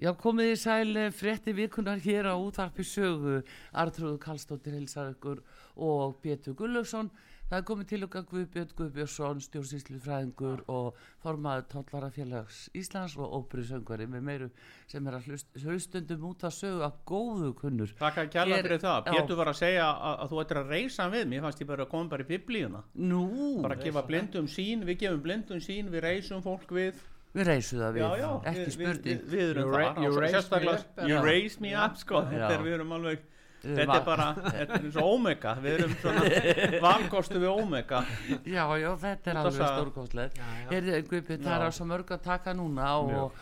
Já, komið í sæl eh, frétti vikunar hér á útvarpi sögu Artrúðu Kallstóttir hilsar ykkur og Pétur Gullugson það er komið til okkar Guðbjörn Guðbjörnsson stjórnsýslu fræðingur og formaður Tóllarafélags Íslands og óbrísöngari með meiru sem er að hlust, hlustundum út að sögu að góðu kunnur Takk að kjalla fyrir það. Pétur var að segja að, að þú ættir að reysa við. Mér fannst ég bara að koma bara í biblíuna. Nú, Bara að gefa blindum sín, við gefum blindum sín, við reysum fólk við. Við reysum það við Já, já. ekki spurning Við, erum You ra- það. you Og raise me sérstaklega- up, You já. raise me up, sko. Þetta er, við erum alveg, þetta er bara, þetta er eins og omega. Við erum svona valkostu við omega. Já, já, þetta er alveg já. Heyrðu, Guðbjörn, það er á svo mörg að taka núna og,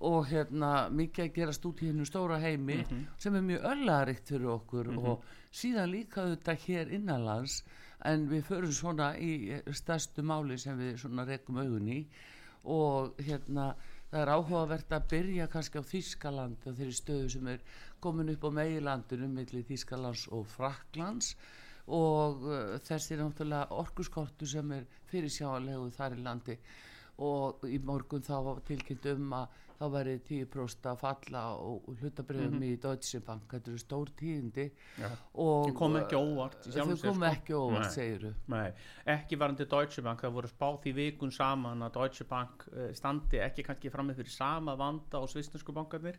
og hérna mikið að gerast út í hennu stóra heimi Mhm. sem er mjög öllarikt fyrir okkur og síðan líka þetta hér innanlands en við förum svona í stærstu máli sem við svona rekum augun í og hérna það er áhugavert að byrja kannski á Þískaland og þeirri stöðu sem er komin upp á megilandinu milli Þískalands og Fraklands og uh, þessi náttúrulega orkuskortu sem er fyrir sjáanlegu þar í landi. Og í morgun þá tilkynnt um að þá væri 10% að falla og hlutabriðum í Deutsche Bank. Þetta eru stór tíðindi Já. og Þau komu ekki óvart sjálfu þau komu sko. ekki óvart segiru ekki varandi Deutsche Bank, það voru spáð í vikun saman að Deutsche Bank eh, standi ekki kannski frammi fyrir sama vanda á svisnesku bankarnir,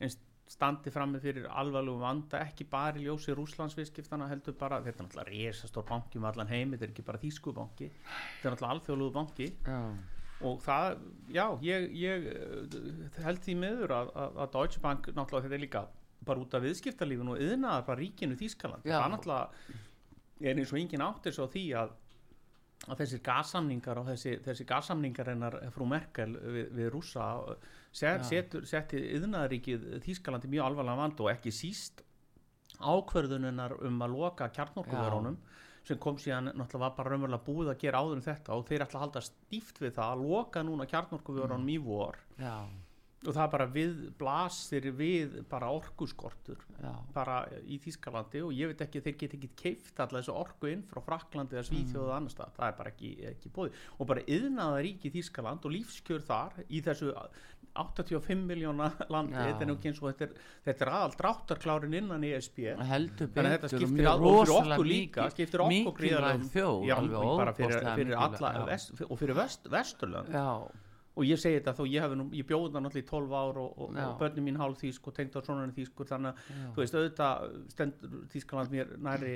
en standi frammi fyrir alvarlegum vanda, ekki bara í ljósi rúslandsviðskiptana heldur bara, þetta er náttúrulega resastór banki um allan heim, þetta er ekki bara þýsku banki, þetta er náttúrulega alþjóðlugu banki. Já, og það, já, ég, ég eh, held því meður að, að, að Deutsche Bank náttúrulega þetta er líka bara út af viðskiptalífinu og yðnaðar bara ríkinu Þýskaland, Já. það náttúrulega er eins og engin áttir svo því að að þessir gassamningar og þessi, þessi gassamningar hennar frú Merkel við, við rússa set, setti yðnaðaríkið Þýskalandi mjög alvarlega vand og ekki síst ákverðuninnar um að loka kjarnorkuverunum sem kom síðan náttúrulega var bara raunverulega búið að gera áður en þetta og þeir ætla að halda stíft við það að loka núna kjarnorkuverunum Mm. í vor. Já, og það bara við blasir við bara orkuskortur já, bara í Þýskalandi og ég veit ekki þeir get ekki keift alla þessu orku inn frá Fraklandi eða Svíþjóð og annars það er bara ekki, ekki bóði og bara yðnaða ríki Þýskaland og lífskjör þar í þessu 85 miljóna landi. Þetta er nú ekki eins og þetta er, þetta er aðal dráttarklárin innan E ESB heldur skiptir mjög rosalega mikið- skiptir okkur vest, og fyrir vest, vesturlönd. Já, og ég segi þetta þó ég hef nú, ég bjóði það náttúrulega í 12 ár og, og, og börnum mín hálf þýsk og tengd á svona þýskur þannig að þú veist auðvitað stendur Þýskaland mér næri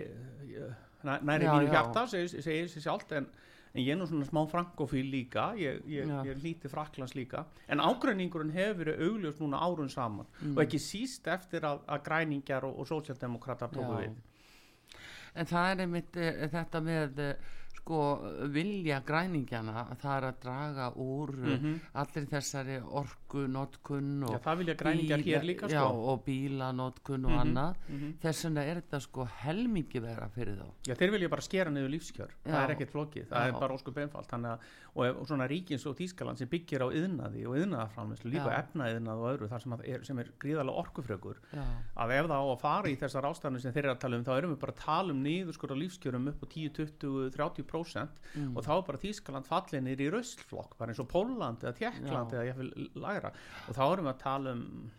næ- næri Já, mínu hjarta segir segir sér sjálft en, en ég er nú svona smá frankofíl líka. Ég, ég, ég hlíti Fraklands líka. En ágreiningurinn hefur verið augljós núna árun saman. Mm. og ekki síst eftir að, að græningjar og, og sósjaldemokrater tóku við. En það er einmitt e, þetta með e, sko vilja græningjana það er að draga úr mm Mhm. allir þessari orku notkun og það bíla- hér líka já, sko og bíla notkun og Mhm, annað mhm. þess vegna er þetta sko helmingi vera fyrir þá Já, þeir vilja bara skera niður lífskjör, það Já. er ekkert flókið, það Já. er bara óskup einfalt, þannig að, og, og svona ríkins og Þýskaland sem byggir á yðnaði og yðnaðaframlislu, líka Já. efnaiðnað og öðru, þar sem, er, sem er gríðarlega orkufrökur, já, að ef það á að fara í þessar ástæðanir sem þeir eru að tala um, þá erum við bara að tala um niður sko á lífskjörum upp á 10, 20, 30% Mm. og þá er bara Þýskaland fallinir í rauslflokk, bara eins og Póland eða Tjekkland eða ég vil læra og þá erum við að tala um,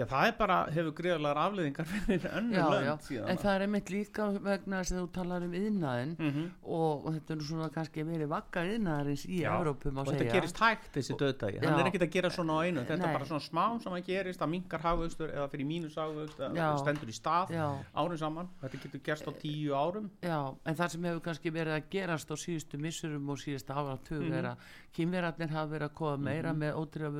já það er bara, hefur gríðarlegar afleðingar fyrir önnur já, lönd síðan. en það er einmitt líka vegna þess að þú talar um yðnaðin Mhm. og, og þetta er svona kannski verið vakka yðnaðarins í Já, Evrópum að og þetta segja gerist hægt þessi döðdagi hann er ekkert að gera svona á einu þetta Nei. er bara svona smám sem að gerist að minkar hagvöxtur eða fyrir mínus hagvöxt Já. eða stendur í stað Já. árum saman þetta getur gerst á tíu árum Já, en það sem hefur kannski verið að gerast á síðustu missurum og síðustu áratug Mhm. er að kynverarnir hafa verið að koma meira með ótrúlega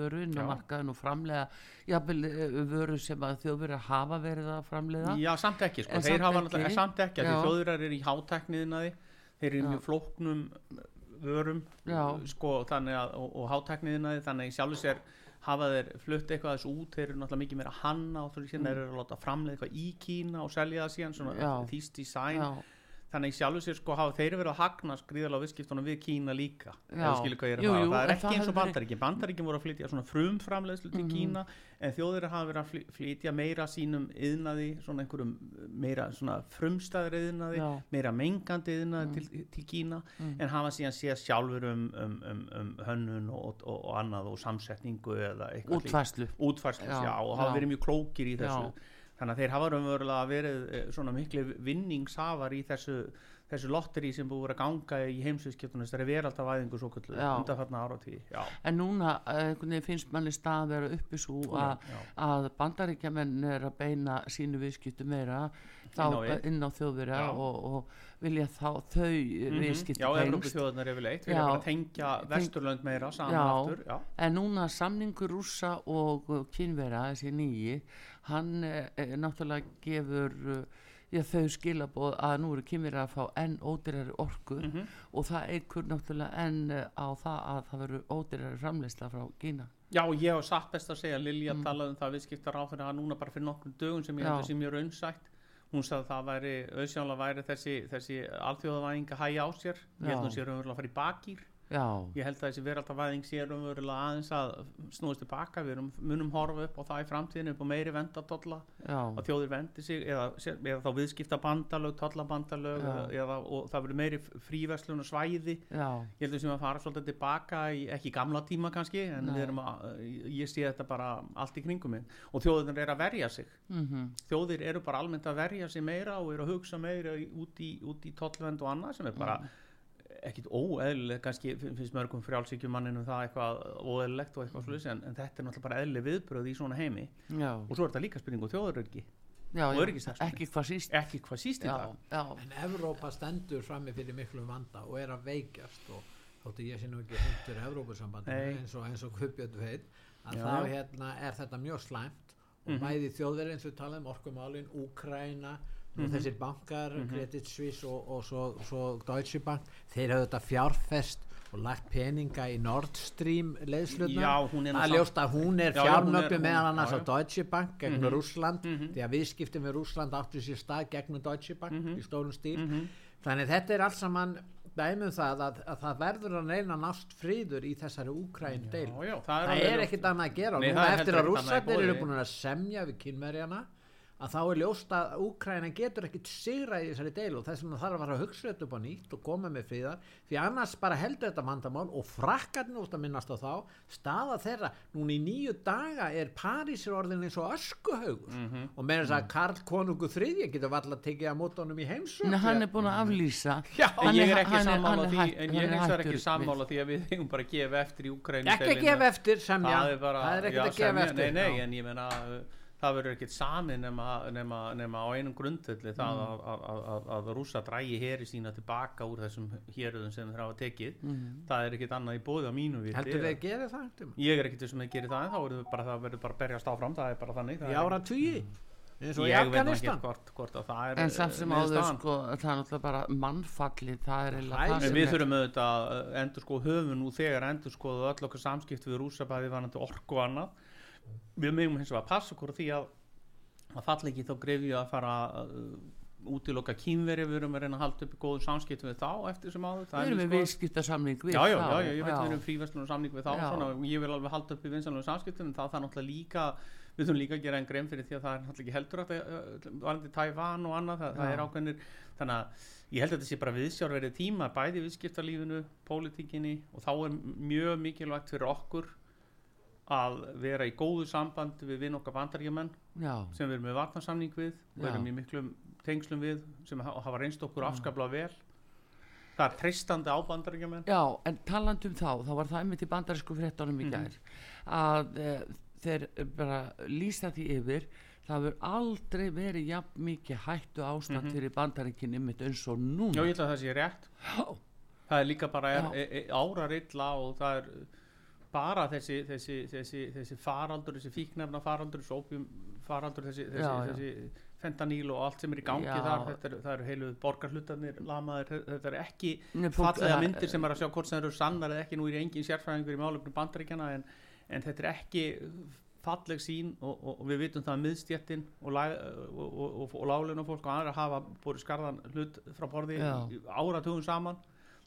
vöru eh, sem að þjóðverið hafa verið að framlega já, samt ekki, sko. Þeir hafa náttúrulega- samt ekki, því þjóðurar eru í hátækniðinaði þeir eru mjög flóknum vörum Já. sko, að, og, og hátækniðinaði þannig að í sjálfu sér hafa þeir flutt eitthvað þessu út, þeir eru náttúrulega mikið meira að hanna og þú veist, þeir eru að láta framlega eitthvað í Kína og selja það síðan, svona Mm. Þýst design þannig í sjálfu sér sko hafa þeir verið að hagnast gríðarlega á viðskiptunum við Kína líka Jú, fara jú, það er ekki eins og bandaríkin bandaríkin voru að flytja svona frumframleðslu til Mhm. Kína en þjóðir hafa verið að fly- flytja meira sínum yðnaði svona einhverjum meira svona frumstæðir yðnaði Já. meira mengandi yðnaði til, til Kína Mm. en hafa síðan séð sjálfur um, um, um, um hönnun og, og, og annað og samsetningu eða eitthvað slíkt. útfæslu útfærslu, Já, já, og hafa verið mjög klókir í þessu. Þannig að þeir hafa raunverulega verið eh, svona miklu vinningshafar í þessu, þessu lotteri sem búið að ganga í heimsviðskiptunum þessari veraldavæðingu svo kallu Já. undanfarna áratí já, En núna eh, veginn finnst manni stað vera uppi svo að, já. að bandaríkjamenn er að beina sínu viðskiptu meira þá Inn á þjóðverja og, og vilja þá þau mm Mhm. viðskiptu já. Evrópu þjóðunar yfirleitt vilja Já. bara tengja vesturlönd meira saman aftur En núna samningur rússa og uh, kynvera, þessi nýji, hann eh, eh, náttúrulega gefur uh, já, þau skilaboð að nú eru kynvera að fá enn ódýrari orku Mhm. og það eikur náttúrulega enn eh, á það að það verður ódýrari framleysla frá Kína. já, ég hef satt best að segja Lilja mm. talaði um það viðskiptar á að núna bara fyrir nokkrum dögum sem ég Já. held að sé mjög raunsætt hún sagði að það væri, auðsjánlega væri þessi, þessi alþjóðavæðing að hæja á sér ég held Já. að hún sé raunverulega að fara í bakýr já, ég held að þessi veraldavæðing sé raunverulega aðeins að snúast tilbaka við erum, munum horfa upp á það í framtíðinu upp á meiri vendadolla já, að þjóðir vendi sig eða, eða þá viðskipta bandalög, tollabandalög Já. eða, og það verður meiri fríverslun og svæði já, ég held að sem að fara svolítið tilbaka í, ekki í gamla tíma kannski en að, ég sé þetta bara allt í kringum minn og þjóðir er að verja sig. Mhm, þjóðir eru bara almennt að verja sig meira og eru að hugsa meira út í, í tollvend og annað sem er bara ekkit óeðlileg kannski fin- finnst mörgum frjálsíkjumanninu það eitthvað óeðlilegt og eitthvað mm. en, en þetta er náttúrulega bara eðli viðbröð í svona heimi. Já, og svo er þetta líka spurning og þjóðurörgi já, og já, öryggishagsmunir. ekki hvað síst, ekki hvað síst í já, dag. já, En Evrópa stendur frammi fyrir miklum vanda og er að veikjast og þóttu ég sé nú ekki hundur Evrópusambandinu eins og, eins og Guðbjörn veit að Já, þá hérna er þetta mjög slæmt og Mhm. bæði þjóðverið eins og við talaðum orkumálin, Úkraina nú Mhm. þessir bankar, Credit Suisse og, og svo, svo Deutsche Bank þeir hafðu þetta fjárfest og lagt peninga í Nord Stream leðslutna Já, hún er nú það er samt- ljóst að hún er fjármögnu meðan annars á. Deutsche Bank gegn Mhm. Rússland Mhm. því að viðskiptin við Rússland áttu sér stað gegnum Deutsche Bank Mhm. í stórum stíl Mhm. þannig þetta er allt saman dæmum það að, að það verður að reyna að nást friður í þessari Úkræn deil Já, já, það er, er ekkit annað að gera Nei, núna eftir að rússarnir eru búin að semja við kynverjana að þá er ljóst að Úkræna getur ekkit sigra í þessari deil og þess vegna þarf að fara að hugsa þetta upp á nýtt og koma með friðar. Því annars bara heldur þetta vandamál og frakkarnir út að minnast á þá. Staða þeirra, núna í nýju daga er Parísir orðin eins og öskuhaugur. Mhm. og með þess að Karl konungu þriðja getur valla tekið að móta honum í heimsum Nei, hann er búin að aflýsa. Já, En ég er- ekki sammála því, en ég er ekki sammála því að við hefum bara að gefa eftir í Úkrænu ekki að gefa eftir semja. Það er bara, það er ekkert já, að gefa eftir. Nei, nei, já. en ég meina uh, það verður ekkert sami nema, nema, nema á einum grundvöldi það Mm. að, að, að, að, að rússa drægi heri sína tilbaka úr þessum héröðum sem þeir hafa tekið. Það er ekkert annað í bóði á mínu viti. Heldur þeir gera það ég er ekkert sem þeir gerir það en þá verður bara, það verður bara að berjast áfram það er bara þannig það í er- ára tugi eins og í ég veit ekki hvort, hvort að það er en samt sem eh, áður sko, það er náttúrulega bara mannfallið það er Hræðilegt. það En sem við þurfum auðvitað að endur sko höfum nú þegar endur sko öll okkar samskipt við og annað við megum hins vegar að passa okkur því að að falla ekki þá grefju að fara uh, útiloka kýmveri við erum að reyna að halda upp í góðum samskipt við þá eftir sem áður. Það við er erum með sko- viðskiptasamning við Já, já, já, já, ég veit að við erum fríverslun og samning við þá svona, ég vil alveg halda upp í vinsanlega samskiptum en það það er náttúrulega líka við þurfum líka að gera einn grein fyrir því að það er náttúrulega ekki heldur að það varandi Tævan og annað það, það er ákveðnir. Þannig að ég held að þetta sé bara viðsjárverið tíma bæði í viðskiptalífinu, pólitíkinni og þá er mjög mikilvægt fyrir okkur að vera í góðu samband við vinn okkar bandaríkjumenn sem við erum með varnarsamning við og erum í miklum tengslum við sem ha- hafa reynst okkur afskaplega vel. Það er treystandi á bandaríkjumenn já, en talandi um þá þá var það einmitt í bandarísku fréttunum í Mhm. gær að e, þeir bara lýsa því yfir það hefur aldrei verið jafn mikið hættu ástand Mhm. fyrir bandaríkin einmitt eins og núna. Já, ég held að það sé rétt. Já, það er líka bara er, e, e, árar illa og það er bara þessi, þessi, þessi, þessi faraldur þessi fíknefna faraldur þessi opium faraldur þessi, fentaníl og allt sem er í gangi Já. þar þetta er, það eru heilu borgarhlutarnir lamaðir, þetta er ekki fallega myndir sem er að sjá hvort sem eru sannar eða ekki, nú er ég engin sérfræðingur í málefnum bandaríkjana en, en þetta er ekki falleg sín og, og, og við vitum það að miðstjettin og, og, og, og, og láglunum fólk og aðra hafa búið skarðan hlut frá borði áratugum saman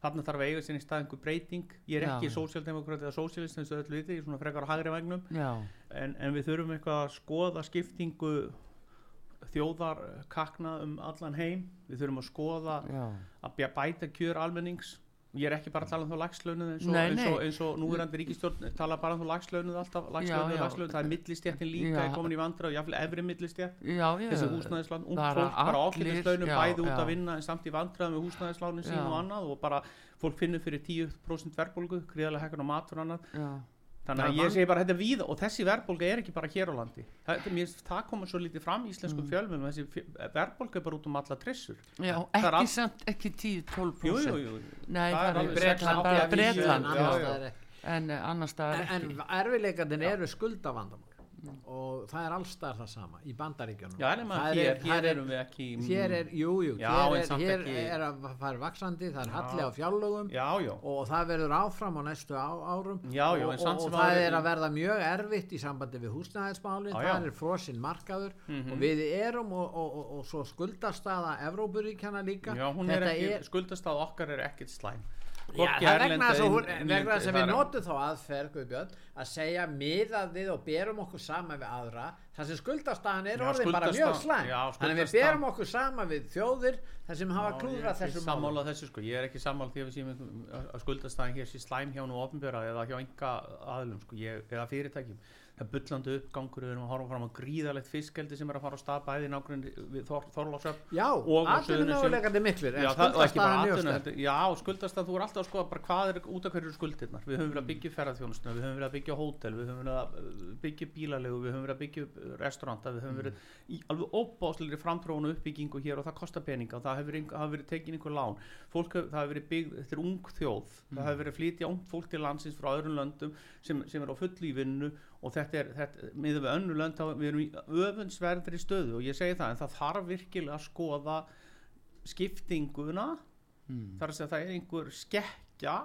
þarna þarf að eiga sinni stað einhver breyting. Ég er ekki sósíaldemokrat eða sósíalist eins og öll viti, ég er svona frekar á hægri vagnum en, en við þurfum eitthvað að skoða skiptingu þjóðarkakna um allan heim. Við þurfum að skoða já, að bæta kjör almennings ég er ekki bara að tala um þá lagslaunuð eins eins eins og núverandi ríkistjórn tala bara um þá lagslaunuð alltaf lagslaunuð, lagslaunuð, það er millistjættin líka er komin í vandra og jáfnvel efri millistjætt þessi húsnæðislán, ung fólk bara allir, ákveðislaunum já, bæði út að vinna en samt í vandræðum með húsnæðislánin sín og annað og bara fólk finnur fyrir 10% verðbólgu, gríðarlega hækkun á matur og annað. Já, þannig að ég segi bara þetta er víða og þessi verðbólga er ekki bara hér á landi. Það, það komur svo lítið fram í íslenskum mm. þessi fjö- verðbólga er bara út um alla trissur. Já, Það er ekki allt- samt ekki 10-12% jú, jú, jú. Nei, Það það, er er já. en annars staðar en, ekki. en erfiðleikandinn eru skuldavandamál og það er allstar það sama í bandaríkjunum. Já, nema Það hér, er- hér er- erum við ekki hér er, jú, jú, Já, hér, en er, hér ekki- er að fara vaksandi það er halli á fjárlögum já, og það verður áfram á næstu á, árum og, en og, og það er að verða mjög erfitt í sambandi við húsnæðismálin það er frosinn markaður Mhm. og við erum og, og, og, og svo skuldastaða Evrópuríkjana líka. Já hún er Þetta ekki, skuldastað okkar er ekkert slæm Já, það vegna þess að við notum þá aðferð Guðbjörn, að segja miðað við og berum okkur saman við aðra. Þar sem skuldastaðan er Já, orðin bara mjög slæm. þannig að við berum okkur saman við þjóðir þar sem hafa málum þessu sko, ég er ekki sammála því að við séum einhver- að skuldastæðin hér sé slæm hjá nú ofnbjöra eða hjá enga aðlum sko, ég, eða fyrirtækjum það er bullandi uppgangur, við erum að horfa fram á gríðalegt fiskeldi sem er að fara á stað bæði við Þor, Þorlásöf Já, atvinnumöguleikandi miklir Já, það, og ekki bara skuldastaðan er mjög atvinnu, sterk heldur- já, skuldastað, þú er alltaf að skoða bara hvað er út af hverju skuldirnar. Við höfum verið að byggja ferðarþjónustuna, við höfum verið að byggja hótel við höfum verið að uh, byggja bílalegu við höfum verið að byggja uh, restauranta við höfum verið í alveg óbáslegri framtrónu uppbyggingu hér og það kostar peninga og það hefur verið, tekin einhver lán. Fólk, það hefur verið byggð, þetta er ung þjóð það hefur verið að flytja ung fólk til landsins frá öðrum löndum sem, sem er á fullu í vinnu og þetta er, þetta, miður við önnu lönd þá við erum í öfunnsverðri stöðu. Og ég segi það en það þarf virkilega að skoða skiptinguna. Mm. þar að segja það er einhver skekkja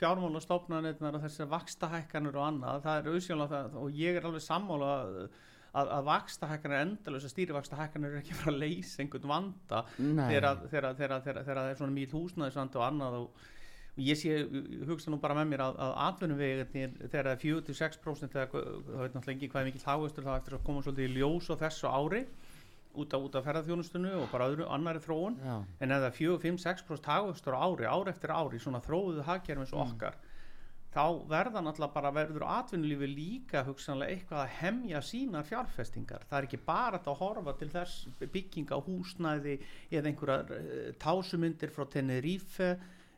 fjármálastofnanirnar og þessar vakstahækkanur og annað. Það er auðsjónlega það og ég er alveg sammála að, að, að vakstahækkanur endalösa stýrivakstahækkanur er ekki frá að leysa einhvern vanda þegar að- að- að- að- að það er svona mýl húsnæðisvandi og annað og ég sé, hugsa nú bara með mér að, að atvinnuvegirnir þegar það er 4-6% þegar það veit náttúrulega ekki hvað er mikill hagvöxtur það eftir að koma svolítið í ljós á þessu ári út af, af ferðarþjónustunni og bara öðru annari þróun. Já. en er 4-5-6% hagvöxtur á ári, ár eftir ári svona þróuðu hagkerfum eins og okkar þá verða náttúrulega bara verður atvinnulífi líka hugsanlega eitthvað að hemja sínar fjárfestingar. Það er ekki bara að horfa til þess bygginga húsnæði eða einhverjar uh, tásumundir frá Tenerife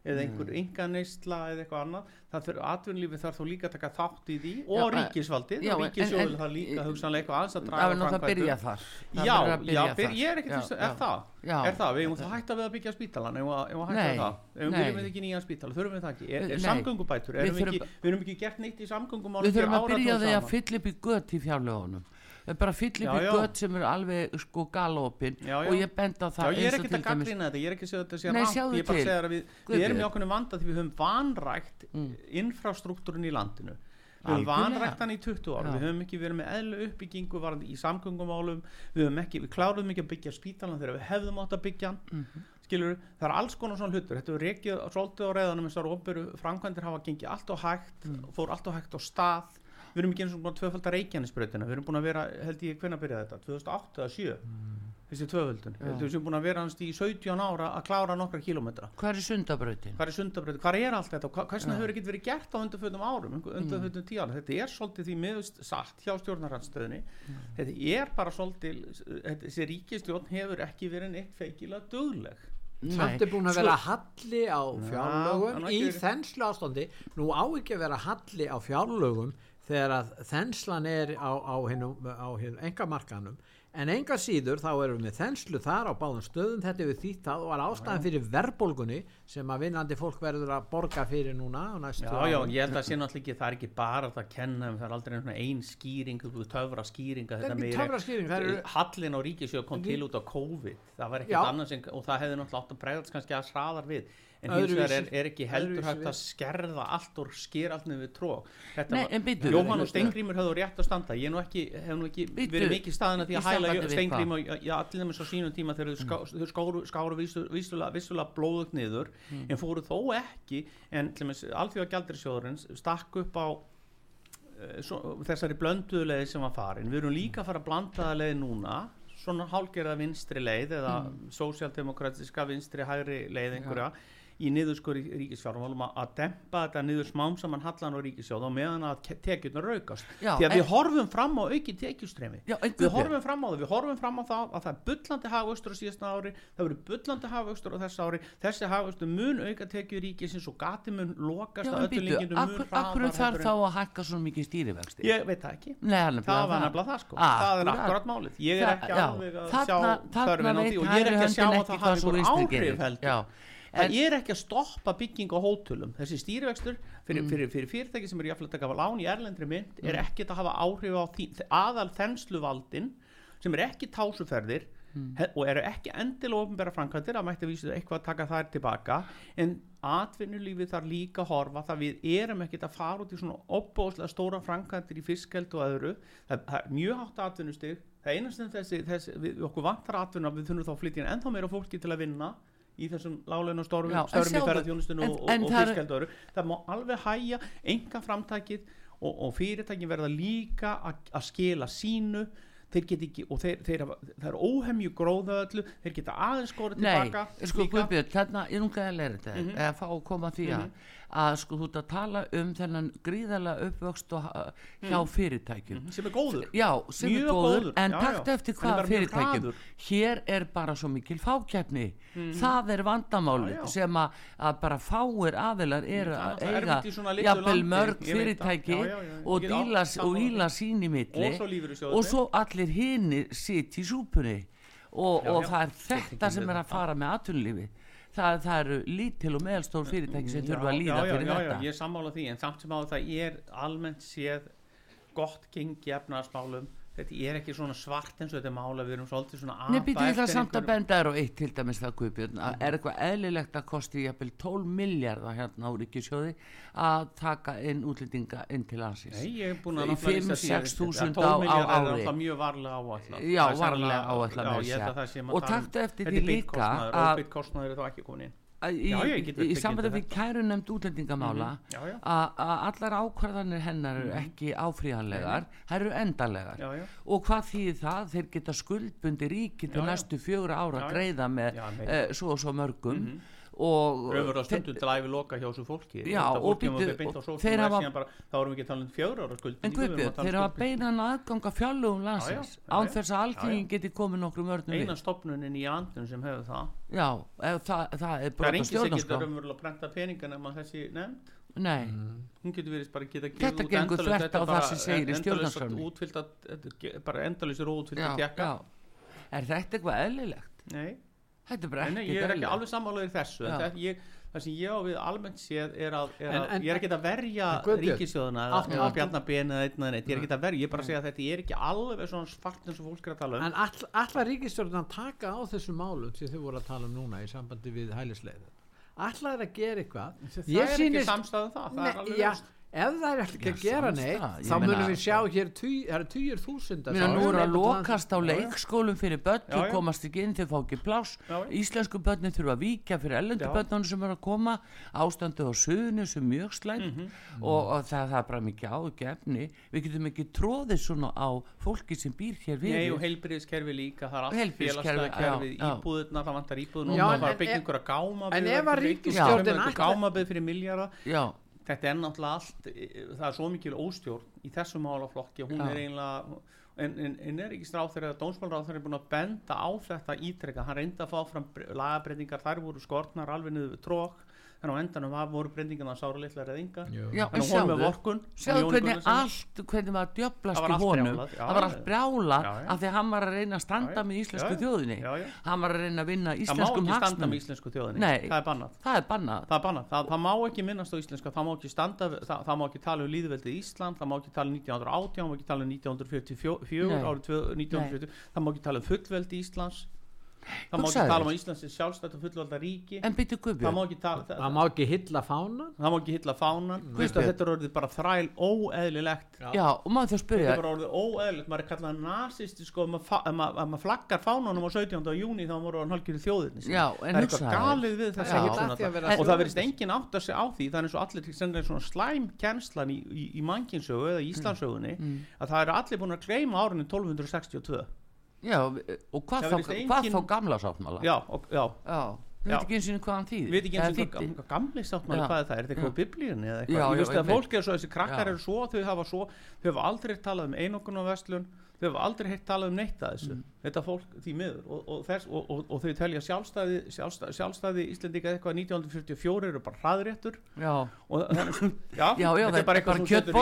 eða einhver ynganeysla eða eitthvað annað það fyrir atvinnulífi þarf þó líka að taka þátt í því og Já, ríkisvaldið já, og ríkisjóður það líka hugsanlega eitthvað aðeins að það draga nú það byrja þar Það Já, að já, byrja byr, ég er Já, til, já. er það? Er það? Við eigum þá hægt að við að byggja spítalan, eigum að, eigum að við það? Eigum nei. viljum við ekki nýjan spítala, þurfum við það ekki? Er, samgöngubætur, Við erum við, ekki, við erum ekki gert neitt í samgöngumálum við þurfum að byrja því að saman. Bara í já. gött sem eru alveg sko galopin Já, já. og ég bend á Já, það ég er ekki að gaggrina þetta, ég er ekki að segja þetta sé Nei, sjáðu ég bara segja að við, við erum í okkur vanda því við höfum vanrækt Mm. infrastruktúrin í landinu. Við höfum vanrækt hann í 20 ára, við höfum ekki verið með eðlu uppbyggingu varandi í samgöngumálum, við höfum ekki, við kláruðum ekki að byggja spítalan þegar við hefðum átt að byggja hann, Mhm. skilur það er alls konar svona hlutur, þetta er reikið svolítið á reyðanum eins og framkvæmdir hafa gengið allt og hægt, Mm. fór allt og hægt á stað, við erum ekki eins og búin að tvöfalda reikjarnisbreytina, við erum búin að vera, held ég, hvenær byrjaði þetta, 2008 eða 7 þessi tvöföldun, Já. við erum búin að vera hans í 17 ára að klára nokkra kílómetra. Hvað er sundabrautin? hvað er sundabröð, hvað er allt þetta? Og hversna Já. hefur ekkert verið gert á undanfötum árum undanfötum tíu ára, þetta er svolítið því miðust satt hjá stjórnarhansstöðinni þetta er bara svolítið þetta- þessi ríkistjórn hefur ekki verið neitt feikilega dugleg. Samt er búin að Sko- vera halli á Já, fjárlögum í ekki þenslu ástandi nú á ekki að vera halli á fjárlögum þegar að þenslan er á, á, hinu engamarkanum en enga síður þá erum við þenslu þar á báðum stöðum. Þetta hefur þýtt það og var ástæðan fyrir verðbólgunni sem að vinnandi fólk verður að borga fyrir núna Já, já, ég held að sé náttúrulega ekki, það er ekki bara þetta að kenna um, það er aldrei einhvern ein skýring, töfra skýring Það er ekki töfraskýring, það eru- Hallin á ríkisjóð kom til út á COVID, það var ekkert annars og það hefði náttúrulega átt að bregðast kannski að hraðar við, en hins vegar er, er ekki heldur öðruvísi hægt að skerða allt og sker allt við tró. Jóhann og Steingrímur höfðu rétt að standa, ég nú ekki, hef nú ekki Bíddu, verið mikið staðina því að hæla sambandi við Steingrím og já, allir þeim á sínum tíma þegar ská, þau skáru, skáru vissulega, blóðugt niður en fóru þó ekki en alþjóða gjaldirisjóðurins stakk upp á eh, svo, þessari blönduðu leið sem var farin. Við erum líka að fara að blanda það leið núna svona hálgerða vinstri leið eða mm. sósjaldemokratiska vinstri hægri leið einhverja í niðurskur ríkisfjármálum að- dempa þetta niður smám saman hallan á ríkisjóð og meðan að tekjurnar raukast. Já, því að en- við horfum fram á auki tekjustremi við horfum fram á það, við horfum fram á það að það er bullandi hagvöxtur á síðasta ári það verður bullandi hagvöxtur á þessu ári. Þessi hagvöxtur mun auka tekju ríkisins og gati mun lokast Já, að öllu mun akkur, þarf þá að hækka svo mikið stýrivexti? ég veit það ekki. Nei, það var nefnilega það sko. Það er akkurat málið. Ég er ekki já, alveg að sjá þörfin á því og ég er ekki að sjá að það hafi einhver áhrif heldur Já, það en- er ekki að stoppa bygging á hótulum þessi stýrivextur fyrir, Mm. fyrir, fyrir fyrirtæki sem eru jafnlega að taka lán í erlendri mynd er ekkert að hafa áhrif á því, aðal þensluvaldin sem er ekki tásuferðir Mm. og eru ekki endilega ofnbæra framkvæmdir að mætti vísu eitthvað að taka þær tilbaka en atvinnulífið þarf líka að horfa það við erum ekkert að fara út í svona opbóðslega stóra framkvæmdir í fiskeld og öðru. Það, það er mjög hátt atvinnustig. Það einast en þessi, þessi við, okkur vantar atvinna við þurfum þá að flytja ennþá meira fólki til að vinna í þessum láleinu störfum í en- og, og, og öðru það má alveg hæja enga framtækið og, og fyrirtækin verða líka að- skila sínu. Þeir get ekki, og þeir, þeir hafa, það er óhemju gróða öllu, þeir geta aðeins Nei, tilbaka sko líka. Guðbjörn, þarna, ég nunga að læra þetta eða fá að koma að því að að sko þú ert að tala um þennan gríðarlega uppvöxt uh, hjá fyrirtækjum. Sem er góður. Já, sem er góður, góður, en já, takt já. eftir hvað fyrirtækjum. hér er bara svo mikil fákeppni. Það er vandamáli sem að, að bara fáir Það er að eiga jafnvel mörg fyrirtæki og díla, sín í milli. Og svo allir hinir sitt í súpunni. Og, og það er Þetta sem er að fara með atvinnulífi það, það eru lítil og meðalstór fyrirtæki sem þurfa að líða já, já, fyrir já, þetta. já, ég er sammála því en samt sem á það er almennt séð gott gengi efnaðarsmálum þetta er ekki svona svart eins og þetta er mála við erum svolítið svona Nei, apa býtu ég það samt að benda er á eitt til dæmis það Guðbjörn. Að er eitthvað eðlilegt að kosti jafnvel 12 miljardar hérna á ríkisjóði að taka inn útlendinga inn til landsins? Nei, ég er búin að náttúrulega fimm, lýsa því að sex þetta- þúsund að 12 á- á milljarðar er ári. náttúrulega mjög varlega áætlað. Já, er varlega maður Og um- taktu eftir því er líka að- í, Já, ég í, í sambandi við kæru nefnd útlendingamála já, já. að allar ákvarðanir hennar eru ekki áfríðanlegar þær eru endanlegar. Já, já. og hvað þýðir það? Þeir geta skuldbundi ríki til næstu fjögur ára greiða með uh, svo og svo mörgum og Raunverulega stundum til æfi loka hjá þessu fólki. Já, og býttu- þeir er hafa- bara- þá erum við ekki að tala um fjögur ára skuldbindingu En Guðbjörn, að um þeir hafa beinan aðgang að fjallugum landsins án þess að alþýðin geti komið nokkrum vörnum eina við. stopnunin í andun sem hefur það. Já, ef það, það er það er brota engin sem getur stjórnarskrá. raunverulega að prenta peninga nema þessi nefnd. Nei, hún getur verið bara að geta Þetta gengur þvert á er bara það sem segir í er ge- bara að tekka já. Er þetta eitthvað eðlilegt? nei, Þetta er bara ekki ég er ekki alveg sammálaður þessu en það, ég, það sem ég á við almennt séð er að, er En- að en- ég er ekki að verja En ríkisjóðuna eða bjarnabeni eða einn eða neitt, ég er ekki að verja ég er bara að segja að þetta er ekki alveg svona svart eins og fólk er að tala um. En all, allar ríkistjórn að taka á þessum málum sem þið voru að tala um núna í sambandi við hælisleið allar er að gera eitthvað? Það Ég er ekki sýnist- samstæðum það, það er Nei, alveg ljóst. Ef það er ekki að gera neitt þá munum við sjá hér tugi- það eru tugir þúsundar nú eru að lokast á leikskólum fyrir börn, já. komast ekki inn, þau fá ekki já. íslensku börnin þurfa að víkja fyrir ellendu börnunum sem eru að koma, ástandu á suðinu sem mjög slæmt Mhm. og, og það, það er bara mikið ágefni, við getum ekki tróðið svona á fólki sem býr hér við. Nei og heilbriðiskerfi líka, það er allt félagslega íbúðurna, það vantar íbúðurna Já, og en- það var en- byggja einhverja gáma en ef að ríkisstjórnin þetta er náttúrulega allt það er svo mikil óstjórn í þessum málaflokki. Hún Já. er eiginlega en, en, en er ekki stráþur eða dómsmálráþur er búin að benda á þetta ítrekka hann reyndi að fá fram bre- lagabreytingar þær voru skortnar alveg niður við trók þannig á endanum var, voru breytingarna sára litlar eða enga já, en hún með vorkun sjáðu hvernig allt, hvernig maður djöblast Það í honum, já, það var allt já. brjála Já, já. af því að hann var að reyna að standa Já, já. með íslensku Já, þjóðinni, Já, já. hann var að reyna að vinna það má íslenskum ekki standa með íslensku þjóðinni Nei. það er bannað Það er bannað. Það er bannað, það, það má ekki minnast á íslenska, það má ekki standa, það, það má ekki tala um líðveldið Ísland, það má ekki tala um 1918, það má ekki tala um 1944, Nei. árið tvö- 1940, það má ekki tala um fullveldi Íslands, það má ekki tala um að Íslands er sjálfstætt og fullvelda ríki, En byrju það má Guðbjörn, ekki tala, það, það má ekki hylla fána það má ekki hylla fánan, Mm. Að þetta er orðið bara þræl óeðlilegt, já, og maður þau þetta spyrja, er bara orðið óeðlilegt, maður er kallað nasisti sko, ef maður, flaggar fánanum á 17. júni þá voru hann hálfgjörðu þjóðirni sinni. Já, en það er eitthvað galið við Já. Þetta er að vera og það þjóðernis. verðist enginn átt að segja á því það er eins og allir slæm kennslan í, í, í mannkinsögu eða Íslandsögunni Mm. að það eru allir búin að gleyma árinu 1262 já, og hvað þá, virðist hvað engin- þá gamla sáttmála? já, og, já, Já, við Já. veit ekki eins og hvað hann þýðir. við veit ekki eins og hvað, gamli sáttmáli Já. hvað er það, er þetta eitthvað Já. biblíunni eða eitthvað, ég veist að fólk er svo, þessi krakkar eru svo þau hafa svo, þau hafa aldrei talað um einokun og vestlun, þau hafa aldrei heitt talað um neitt að þessu, Mm. þetta fólk því miður. Og, og, þess, og, og, og þau telja sjálfstæði, sjálfstæði, sjálfstæði Íslendinga eitthvað 1944 eru bara hraðréttur. Já, já, Já, þetta er bara eitthvað þú setur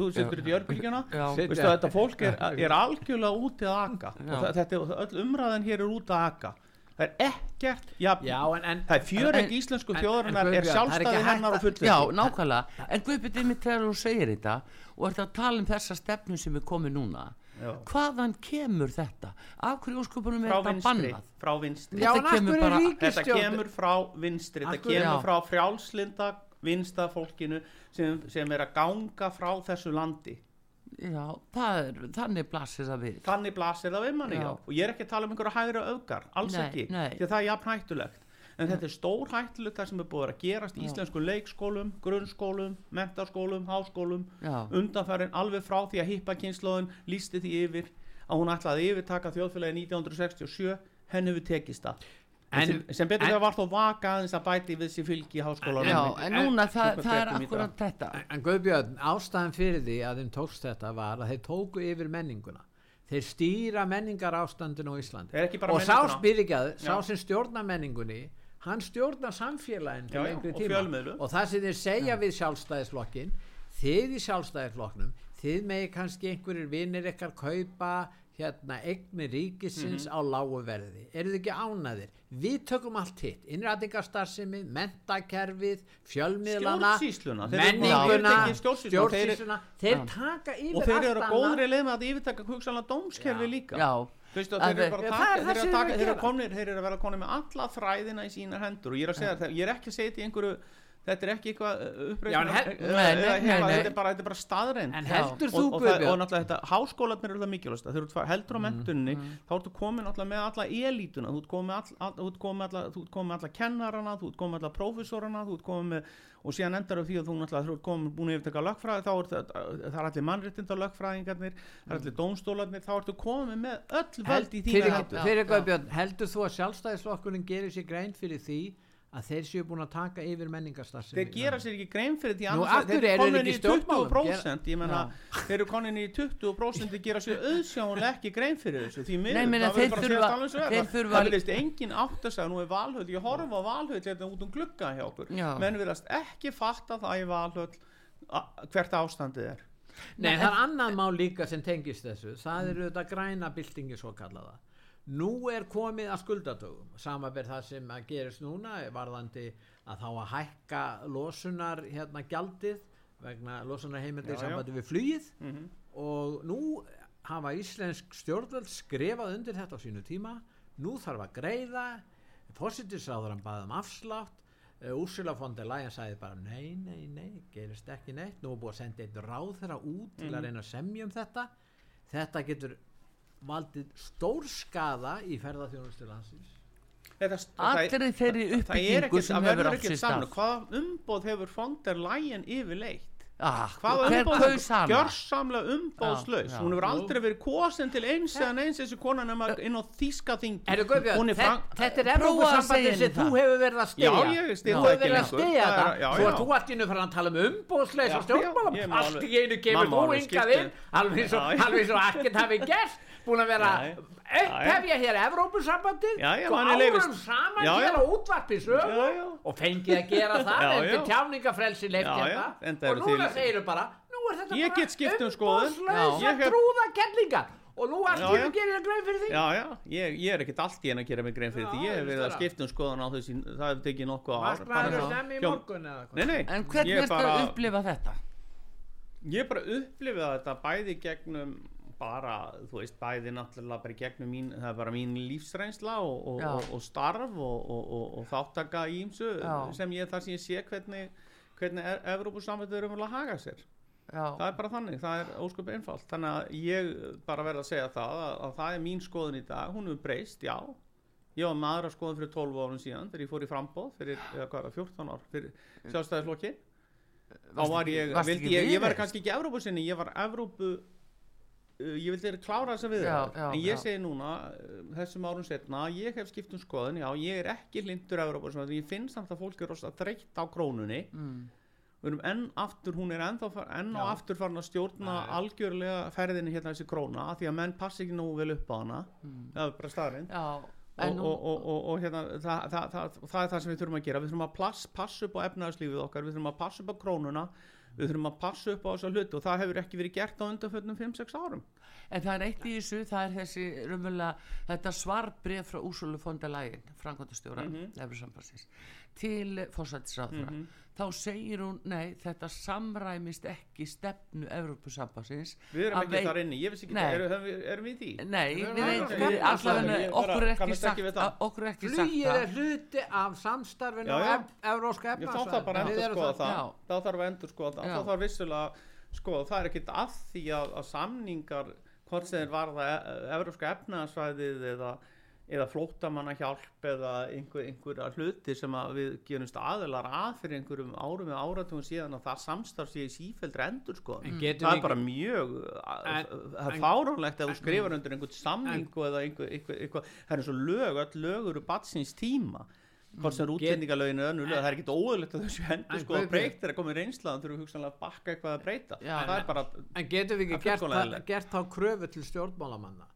þú setur þetta í örbylgjuna. Þetta fólk er, er algjörlega úti að Já. og þetta, öll umræðan hér er úti að aka. Það er ekkert jafn, en, en það er fjör En- ekki íslensku en- þjóðarinnar er sjálfstæði hægt hennar og fullveldi já, nákvæmlega. En Guðbjörn, mitt þegar þú segir þetta og ert að tala um þessa stefnu sem er komið núna, Já. hvaðan kemur þetta? Af hverju óskupunum er frá þetta bannað? frá vinstri já Þetta kemur bara- þetta kemur frá vinstri þetta kemur Já. frá frjálslinda vinsta fólkinu sem, sem er að ganga frá þessu landi Já, það er, þannig blasir það við. þannig blasir það við manni Já. já. og ég er ekki að tala um einhverja hægra öfgar alls Nei, ekki, nei. því að það er jafn hættulegt en þetta er stór hættilegt það sem er búið að gerast í íslenskum leikskólum grunnskólum, mentaskólum, háskólum. Já. undanfærin alveg frá því að hippa kynnslóðin lísti því yfir að hún ætlaði að yfirtaka þjóðfélagi 1967 henni hefur tekist það. En- sem, sem betur en- þegar var þó vaka aðeins að bæti við sér fylgi í háskólanum. Já, en núna það, Samkvæmt það er akkurat þetta. En Guðbjörn, ástæðan fyrir því að þeim tókst þetta var að þeir tóku yfir menninguna. Þeir stýra menningar ástandinu á Íslandi. Og sá spyrikjað, sá sem stjórnar menningunni, hann stjórnar samfélagin Já, já, og tíma. fjölmiðlum. Og það sem þeir segja við sjálfstæðisflokkin, þið í sjálfstæðisflokknum, þið megi kannski einhverjir vinnir ykkar kaupa hérna eignir ríkisins Mhm. á lágu verði. Eru þið ekki ánæðir? Við tökum allt hitt, innrætingarstarfsemi, mentakerfið, fjölmiðlana, þeir menninguna, yfirtekið stjórnsýsluna, þeir- stjórnsýsluna, þeir taka yfir og þeir eru á góðri leið með að yfirtaka hugsanlega dómskerfi Já. líka Já, Þú veist, og Að þeir eru bara að er taka, þeir eru að þeir taka, eru að þeir eru gera. komnir, þeir eru að vera konir með alla fræðina í sínar hendur og ég er að segja það, ég er ekki að segja þetta í einhverju, þetta er ekki eitthvað nei, nei, nei. þetta er bara, er bara staðreind. En heldur og, þú og, það, og Guðbjörn náttúrulega þetta, háskólarnir eru það mikilvægst þegar þú heldur Mm, á mentunni þá ertu komin náttúrulega með alla elítuna þú ert komin með alla, alla kennarana, þú ert komin með alla prófessorana þú ert komin með, og síðan endar af því að þú náttúrulega þú ert komin búin að yfirtaka lögfræði þá er það, það er allir mannréttinda lögfræðingarnir það er allir dómstólarnir, þá ertu komin með öll völd í þína fyrir. Guðbjörn, heldur þú að sjálfstæðisflokkurinn gerir sér grein fyrir því að þeir séu búin að taka yfir menningarstarfsemi þeir gera sér ekki grein fyrir því Nú, þeir eru ekki í stjórnmálum? 20% ég menna, þeir eru komin í 20% þeir gera sér auðsjáanlega ekki grein fyrir þessu því miður, Nei, það verður bara að segja alveg er. þeir Það- verðist engin átt að segja, nú er valhöll? Ég horfa á valhöll hérna út um glugga hjá okkur. Já. menn verðast ekki fatta það í valhöll a- hvert ástandið er. Nei, það er annað mál líka sem tengist þessu. Það eru þetta græna byltingi svo kallaða nú er komið að skuldatögum samanber það sem að gerist núna varðandi að þá að hækka losunar hérna gjaldið vegna losunar heimildi já. sambandi við flugið. Mhm. og nú hafa íslensk stjórnvöld skrifað undir þetta á sínu tíma. Nú þarf að greiða. Fórsitisráðurann baði um afslátt. Úrsula von der Leyen sagði bara nei, nei, nei, gerist ekki neitt. Nú er búið að senda einn ráð þeirra út til Mhm. að reyna að semja um þetta. Þetta getur valdið stórskaða í ferðarþjónustu landsins. Allri þeirri það er uppbyggingu ekkert, sem hefur átt sér stað. hvað umboð hefur der Leyen yfirleitt? Ah, kaus hana? gjörsamlega umbóðslaus hún hefur aldrei verið kosin til eins eða eins þessi konan nema inn á þýska þingi. Erðu Guðbjörn, Hún er þe- fran- þetta er segja sem þú hefur verið að styð Þú hefur verið að stiga Það er- þú í einu fyrir að tala um umbóðsleis Já, og má Allt í einu kemur mamma þú skipti. inn Alveg svo, ekkert hafi gert Búin að vera upphefja hér já, Svo manni árum saman Já, hér já. á útvarpi Já, sögu já. Og fengið að gera það Já, Eftir já. tjáningafrelsi leift Já, já, hérna enda Og núna til- segirðu bara Nú er þetta Ég bara um skoðun. umbóðslausa Já. Ég hef- trúða kellingar Og nú allt einu já. gerir það grein fyrir því Já, já, ég, ég er ekkert allt í en að gera mig grein fyrir Já, því ég hef ég verið að skipta um skoðan á þessi það hefur tekið nokkuð ár Nei, nei, En hvernig ég ertu bara, að upplifa þetta? ég bara upplifið þetta bæði gegnum bara, þú veist, bæði náttúrulega bara gegnum mín, það er bara mín lífsreynsla og, og, og, og starf og, og, og, og þáttaka í ímsu Já. sem ég, það sem ég sé hvernig hvernig er, Evrópusamvættu er umvel að haga sér. Já, það er bara þannig, það er ósköp einfalt. Þannig að ég bara verð að segja það að, að það er mín skoðun í dag, hún hefur breyst, já. Ég var með aðra skoðun fyrir 12 árum síðan þegar ég fór í frambóð fyrir, eða hvað er það, 14 ár fyrir sjálfstæðislokki þá var ég, vildi ég, ég var kannski ekki Evrópusinni, ég var Evrópu ég vildi klára þessa við Já, já, en ég já. segi núna uh, þessum árum setna, ég hef skipt um skoðun já, ég er ekki hlindur Evrópu ég finn samt að fólk er rosa þreytt á krónunni mm. við erum enn aftur, hún er enn Já. aftur farin að stjórna Nei. algjörlega ferðinni hérna þessi króna af því að menn passi ekki nógu vel upp á hana það er bara staðrind Já, og, og, og, og, hérna, það, það, það, það er það sem við þurfum að gera við þurfum að plass, passa upp á efnaðarslífið okkar við þurfum að passa upp á krónuna við þurfum að passa upp á þessa hluti og það hefur ekki verið gert á undanfötnum 5-6 árum En það er eitt í þessu, það er þessi raunverulega, þetta svarbref frá der Leyen, framkvæmdastjóra mm Mhm. til fórsættisráðra. Þá segir hún, nei, þetta samræmist ekki stefnu Evrópusambansins. við erum ekki veit- þar inni, ég veist ekki Nei. það, erum, erum, við í því? Nei, Við erum allavega, okkur er ekki sagt, ekki það. okkur er ekki er það. hluti af samstarfinu ev evróska Ég þá þarf bara að endur skoða það þá þarf að endur skoða það þá þarf vissulega skoða það er ekkit að því að, að samningar hvort sem þeir varða e- evrópska efnaðsvæðið eða, eða flóttamanna hjálp eða einhver, einhverja hluti sem að við gerumst aðilar að fyrir einhverjum árum eða áratugum síðan að það samstarf sé í sífeldri endur sko. En það er bara ekki- mjög En- en, það er en- fáránlegt að þú skrifar undir einhvern samningu eða einhver, einhver, einhver, það er eins og lög, öll lög eru batsins tíma. Hvort sem lög, það er ekkit óöðlegt að þessu hendur En sko að breyta er að koma í reynslaðan þurfum við hugsanlega að bakka eitthvað að breyta. Já, það er bara, En getum við ekki er gert, gert þá kröfu til stjórnmálamanna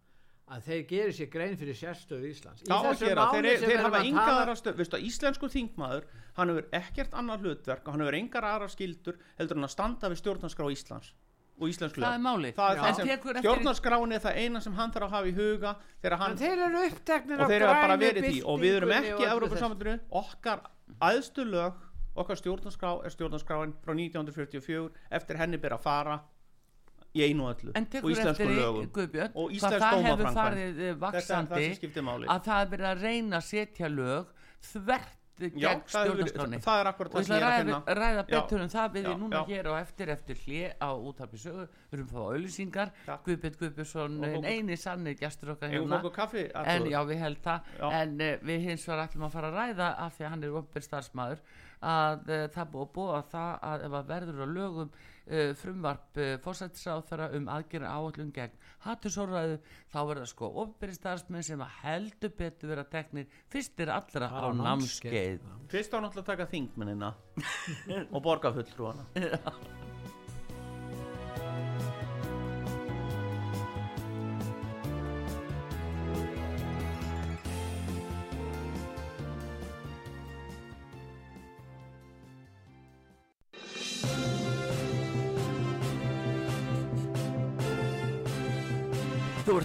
að þeir gerir sér grein fyrir sérstöðu Íslands. Í þeir, þeir við hafa enga aðra stöð veistu íslensku þingmaður, hann hefur ekkert annar hlutverk og hann hefur engar aðra skildur heldur en að standa við stjórnarskrá Íslands og íslensk lög. það er máli það er sem stjórnarskráin er það eina sem hann þarf að hafa í huga þegar hann þeir eru uppteknir og af þeir hafa bara verið því. Og við erum ekki og öllu Európa-sambandinu okkar æðstu lög okkar stjórnarskrá er stjórnarskráin frá 1944 eftir henni ber að fara í einu öllu en og íslensku lögum. Guðbjörn og hvað íslensk það hefur dómaframkvæmd. farið eh, þetta það vaxandi sem skiptir máli. að það er verið að reyna að setja lög þvert Já, gegn akkurat og ég ætla að ræða, ræða Já, betur en það við já, núna já. hér og eftir eftir hlje á útarpi sögu. Við erum að fá auðlýsingar Já. Guðbjörn Guðbjörnsson eini sanni gestur okkar hérna. en já við held það. Já. en uh, við hins vegar ætlum að fara að ræða af því að hann er opið starfsmæður að uh, það búið að búa það að ef að verður á lögum uh, frumvarp uh, fórsættisáþara um aðgerra áallum gegn hattusóraðu þá verða sko opið starfsmenn sem að heldur betur vera teknir fyrstir allra á námskeið. fyrst á náttúrulega að taka þingmennina og borga fulltrúana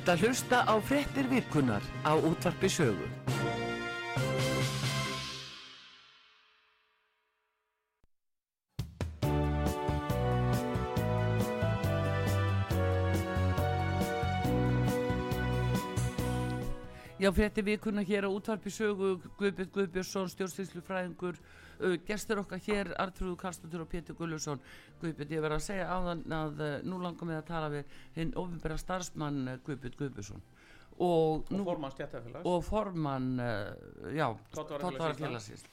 að hlusta á fréttir virkunar á útvarpi sögu. Já, frétti vikuna hér á útvarpi sögu Guðbjörn Guðbjörnsson, stjórnstýrslufræðingur uh, gestur okkar hér, Artrúðu Karlsdóttur og Pétur Gullusson Guðbjörn, ég verð að segja áðan að uh, nú langar mig að tala við hinn ofinbæra starfsmann uh, Guðbjörn Guðbjörnsson. Og, og nú, formann stjættafélags og formann uh, já, Tollvarafélagsins.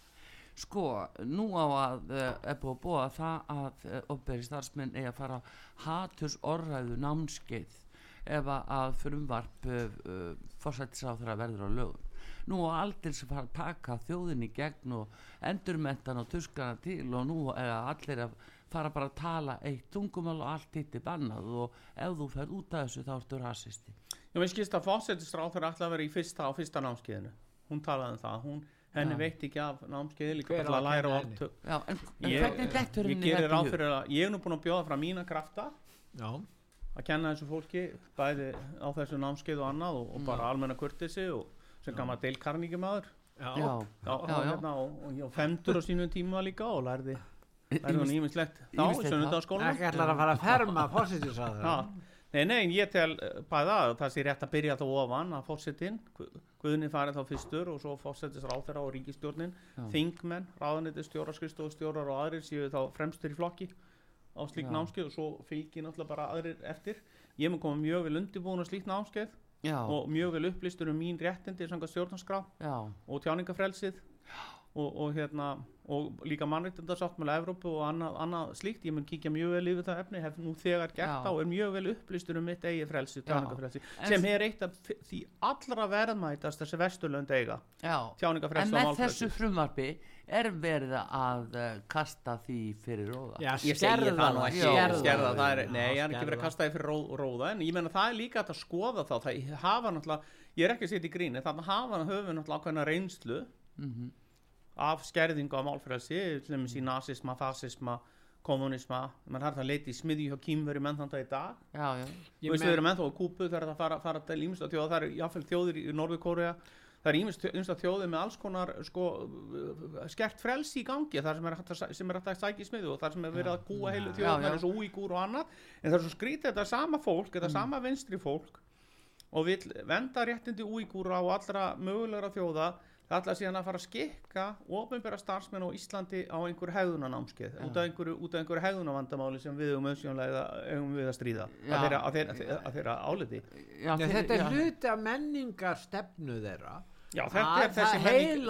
sko, nú á að er búið að búa það að ofinbæri starfsmenn eigi að fara haturs orðræðu námskeið ef að- frumvarp forsættisáþra verður á lögum nú á aldrei sem fara að taka þjóðinni í gegn og endurmentan og tuskana til og nú er allir að fara bara að tala eitt tungumál og allt hitt er bannað og ef þú fer út af þessu þá ertu rasisti. Já, mér skilst að fósettisráð þurfa alltaf að vera í fyrsta á fyrsta námskeiðinu. Hún talaði um það, hún, henni Já. veit ekki af námskeiði líka að að læra og allt Já, en, en ég, hvernig dettur ég henni gerir þetta í ráð hug? fyrir að ég er nú búin að bjóða frá mína krafta. Já, að kenna þessu fólki bæði á þessu námskeið og annað og, og Mm. bara almenna kurtisi og sem gammal Dale Carnegie maður. Já, Já, já, Já, og, já. Hérna, og, og femtur á sínum tíma líka og lærði hún ímislegt þá, ýmislegt. Sunnundagsskóla ekki ætlar að fara að ferma fórsettisáður Já, nei, nei, en ég tel eh, bæði að það sé rétt að byrja þá ofan að fórsetin, Guðni farið þá fyrstur og svo fórsetis ráþæra og ríkistjórnin þingmenn, ráðaniti stjóra, skristofustjórar og aðrir séu þá fremstur í flokki á slík Já. námskeið og svo fylgir náttúrulega bara aðrir eftir. Ég mun koma mjög vel undirbúin á slíkt námskeið já, og mjög vel upplýstur um mín réttindi samkvæmt stjórnarskrá já, og tjáningafrelsið og, og, hérna, og líka mannréttindarsáttmála Evrópu og annað, annað slíkt. Ég mun kíkja mjög vel yfir það efni hef nú þegar gert Já. það og er mjög vel upplýstur um mitt eigi frelsi, tjáningafrelsi En- sem er eitt af því allra verðmætast þessi vesturlönd eiga. Já. Tjáningafrelsi En og með málfrelsi. þessu frumvarpi er verið að uh, kasta því fyrir róða. Já, ég segi skerða það nú skerða skerða, það, er, nei, ég er ekki verið að kasta því fyrir ró, róða en ég menna það er líka að skoða þá. Það hafa náttúrulega, ég er ekki að setja í gríni þannig hafa höfum náttúrulega ákveðna reynslu Mhm. Af skerðingu á dæmis í nazisma, fasisma kommunisma, mann har það leiti í smiðju hjá kýmveri menn þannig í dag. Já, já, þú veist við erum ennþá á kúpu það fara, fara til ímest þjóða, það eru jáfnvel þjóðir í Norður Kórea það er ímest þjóðir með alls konar sko, skert frelsi í gangi þar sem er hægt að, er að sækja í smiðu og þar sem er verið að kúa heilu þjóðar já. eins og úígúr og annað. En það er svo skrítið þetta er sama fólk, þetta er sama vinstri fólk og vil venda réttindi úígúra og allra mögulegra þjóða það ætla síðan að fara að skikka ofinbæra starfsmenn á Íslandi á einhver hegðunanámskeið út af einhverju, út af einhverju hegðunavandamáli sem við um auðsjónlega eigum við að stríða Já. að þeirra, að þeirra, að þeirra, að áliti. Já, þeir- þetta er hluti af menningar stefnu þeirra. Já, Það- þetta er þessi það menning-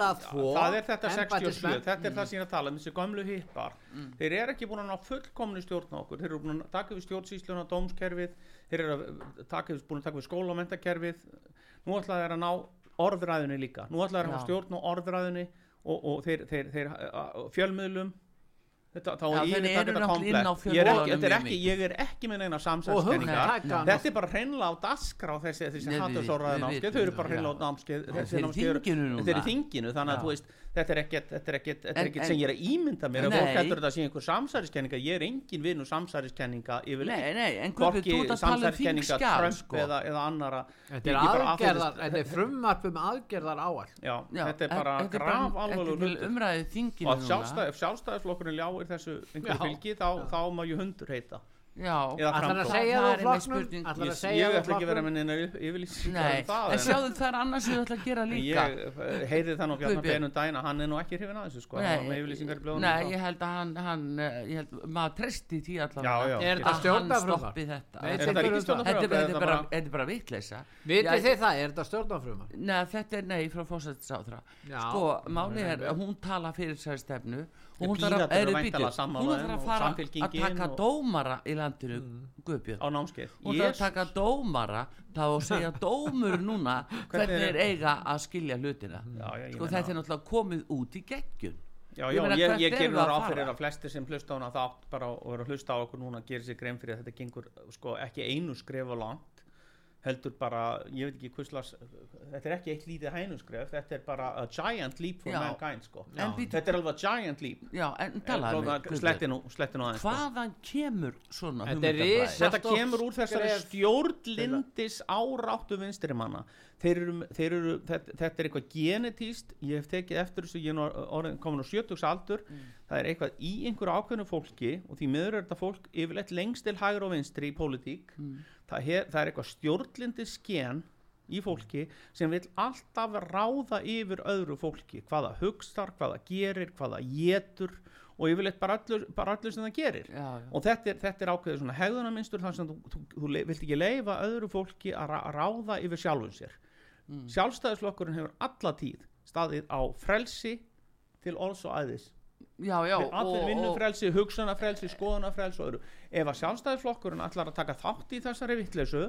það er þetta 67, embættismenn. þetta er það sem ég er að tala um þessi gömlu hippar, þeir eru ekki búin að ná fullkomni stjórn á okkur, þeir eru búin að taka við stjórnsýsluna, dómskerfið þeir eru að búin að taka við skólamentakerfið nú ætla þeir að ná orðræðunni líka, nú ætla þeir að Já. hafa stjórn á orðræðunni og, og þeir, þeir, þeir fjölmiðlum. Þetta, þá Já, er þetta komplett ég mikið. ég er ekki með neina Og samsælskenningar þetta er bara hreinlega á dasgrá þessi, þessi námskeið, vitum þau eru bara það, hreinlega á þessi þeir eru þinginu er þannig að þú veist þetta er ekkert, þetta er ekkert, þetta er En- ekkert sem ég er að ímynda mér. Nei. fólk heldur þetta sé einhver samsæriskenninga ég er engin vinn og samsæriskenninga yfirleitt. Nei, nei, en Guðbjörn, hvorki þú ert að tala um samsæriskenninga Trump sko. eða, eða annara Þetta er aðgerðar, þetta er frumvarp um aðgerðar áall já, Já, þetta er bara bara alveg og að sjálfstæðisflokkurinn ljáir þessu fylgi þá, þá má ég hundur heita Ætlar að segja Það er einmitt flokknum? spurning. Ætlar ég, að ég segja þú ætla ekki að vera flokknum? með neina yfirlýsingar nei, um það en sjáðu það er annars sem þú ætla að gera líka. ég eh, heyrði það nú Bjarnar. Beinum dæna hann er nú ekki hrifin að þessu sko. Hann var með yfirlýsingar í blóðunum nei, ég held að hann, hann eh, ég held, maður treysti því allavega. Er að þetta stoppi þetta. Nei, er er er- er bara, bara- þetta er bara vitleysa. Vitið þið það, er þetta stjórnarfrumar? Nei, þetta er nei frá fósættisáþra. Sko, máli Nei, er að hún tala fyrir sér stefnu og hún þarf að, þarf að fara að taka dómara í landinu Guðbjörn. Á námskeið. Hún þarf að taka dómara þá að segja dómur núna Hvernig er- eiga að skilja hlutina. Ég sko þetta er náttúrulega komið út í geggjun. Já, Ég já, ég, ég að ráð fara? fyrir að flestir sem hlusta á hana þátt bara og eru að hlusta á okkur núna gerir sér grein fyrir að þetta gengur sko ekki einu skrefa langt heldur bara, ég veit ekki hvuslas þetta er ekki eitt lítið hænuskref þetta er bara a giant leap for Já. mankind sko. En þetta er alveg a giant leap. Já, en talaðu mig, Guðbjörn. sletti nú, sletti nú aðeins sko. hvaðan kemur svona Þetta er þetta kemur úr þessari stjórnlindis áráttu vinstrimanna þeir eru, þeir eru þetta, þetta er eitthvað genetíst ég hef tekið eftir þessu, ég er komin á 70 aldur, það er eitthvað í einhverju ákveðnu fólki og því miður er þetta fólk yfirleitt lengst til hægur og vinstri í pólitík það, her, það er eitthvað stjórnlindis sken í fólki sem vil alltaf ráða yfir öðru fólki hvaða hugstar, hvaða gerir, hvaða getur og yfirleitt bara allur, bara allur sem það gerir já, já. og þetta er, þetta er ákveðið svona hegðunarmynstur þar sem þú, þú, þú vilt ekki leifa öðru fólki að ráða yfir sjálfum sér mm. sjálfstæðisflokkurinn hefur alla tíð staðið á frelsi til orðs og æðis já, já, allir vinnufrelsi, hugsanafrelsi, skoðanafrelsi og öðru. Ef að sjálfstæðisflokkurinn ætlar að taka þátt í þessari vittleysu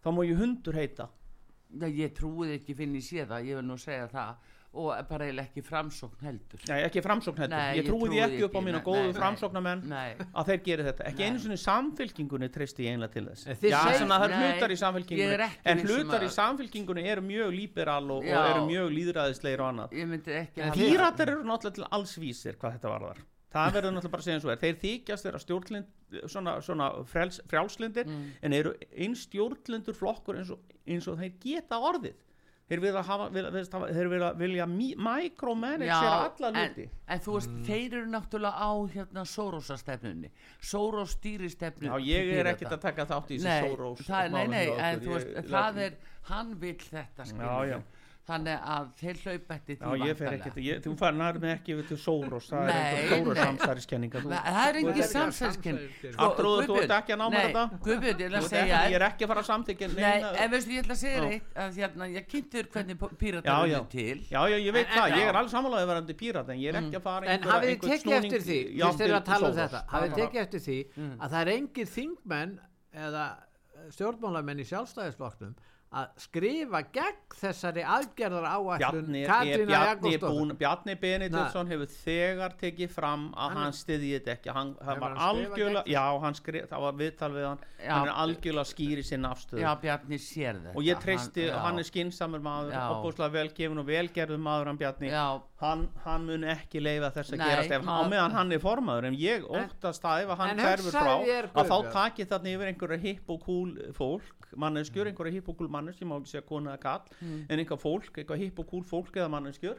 þá má ég hundur heita. Já, ég trúið ekki finn ég sé það, ég vil nú segja það og bara ekki framsókn heldur. Nei, ekki framsókn heldur, Nei, ég ég trúi því trúi ekki upp á nei, góðu Nei, að þeir geri þetta, ekki Nei. einu sinni samfylkingunni treysti ég einlega til þess. Já, segið- svona það er hlutar í ekki en um hlutar í að- samfylkingunni eru mjög líberal og, og eru mjög líðræðisleir og annað. Píratar eru náttúrulega til alls vísir hvað þetta varðar. Það verður náttúrulega bara að segja eins og er. Þeir þykjast þeirra stjórnlind svona, svona frjáls, frjálslindir Mm. en eru eins stjórnlindur flokkur eins og, eins og þeir geta orðið þeir vilja, hafa, vilja, þeir vilja, vilja micromanagera alla hluti. en, en þú veist, þeir eru náttúrulega á hérna Soros stefnunni Soros stýri stefnu Já, ég er ekkert að taka þátt í þessu það, nei, nei, en þú veist, það er hann vill þetta já. Þannig að þeir hlaupa eftir Já, því ég, þú fær nær með ekki við til Soros, það Nei, er einhver nei. samsæriskenninga Nei, það er engin að samsæriskenning. Arnþrúður, þú ert ekki að ná mér þetta? Nei, Guðbjörn, ég að segja ekki, ég er ekki að fara að samþykja Nei, neina- en veistu, ég ætla að segja Já. eitt að hérna, ég kynntur hvernig píratar eru til Já, já, ég veit En- það, ég er já. alveg samanlega verandi pírat en ég er ekki að fara En einhverja- hafið þið tekið eftir því, að um hafið er þið tekið eftir því að það er engir þingmenn eða stjórnmálamenn í sjálfstæðisflokknum að skrifa gegn þessari aðgerðar Bjarni, er, Katrínar Bjarni, Benediktsson hefur þegar tekið fram að Hann- hann styðji þetta ekki. Hann, hann var algjörlega, já, hann skrif, það var viðtal við hann. Já. hann er algjörlega skýri sinna afstöðu. Já, Bjarni sér þetta. Og ég treysti, hann er skinsamur maður opbúslega velgefin og velgerður maður hann Bjarni, Já, hann, hann mun ekki leifa þess að Nei, gerast ef, á meðan hann er formaður en ég óttast að ef hann en hverfur frá að þá Guðbjörn. taki þarna yfir einhverja hipp og cool fólk manneskjur, einhverja hipp og cool manneskjur má ekki segja kona eða kall Hmm. en einhver fólk, eitthvað hipp og cool fólk eða manneskjur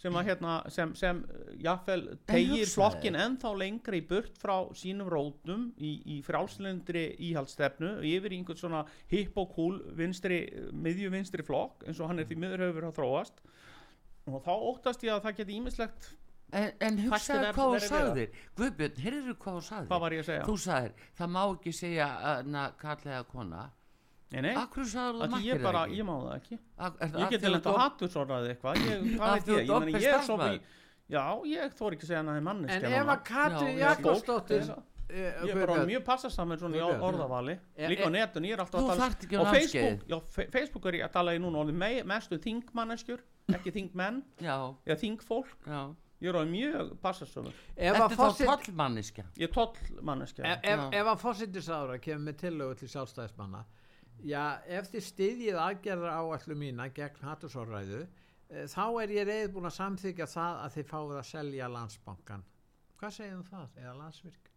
sem að hérna sem, sem uh, jafnvel tegir hugsaðu flokkin ennþá lengra í burt frá sínum rótum í, í frálslendri íhaldstefnu yfir einhvern svona hipp og cool vinstri, miðju vinstri flokk eins og hann er því miður hefur verið að þróast og þá óttast ég að það geti ímislegt En, en hugsaðu hvað þú sagðir. Guðbjörn, heyrðu hvað þú sagðir? Hvað var ég að segja? Þú sagðir, það má ekki segja na, kallega kona. Nei, nei, Akkur sagður þú ég bara, það ég ekki má það ekki. Ak- er ég af geti því að lenda þú- hattursorðað eitthvað. Ég, ég, þú ég, ég er svo bí já, ég þór ekki að segja hana manneski en ef að Katri Jakobsdóttir eh, ég er bara mjög passasamur svona í orðavali. E- líka á e- netun, ég er alltaf Þú að tala þarft ekki á og námskeið. Facebook, já, Fe- Facebook er ég að tala í núna orðið me, mestu þingmanneskjur ekki þingmenn, Já, eða þingfólk. Já. Ég er orðið mjög passasamur ef Þetta er þá fórset tollmanniska ég er tollmanneskja. Ef, ef, ef að fórsetisráður kemur með tillögu til sjálfstæðismanna já, ef þið styðjið aðgerðar áætlu mína gegn hattusorræðu e, þá er ég reyð búin að samþykja það að þið fáið að selja landsbankan hvað segir um það, eða landsvirk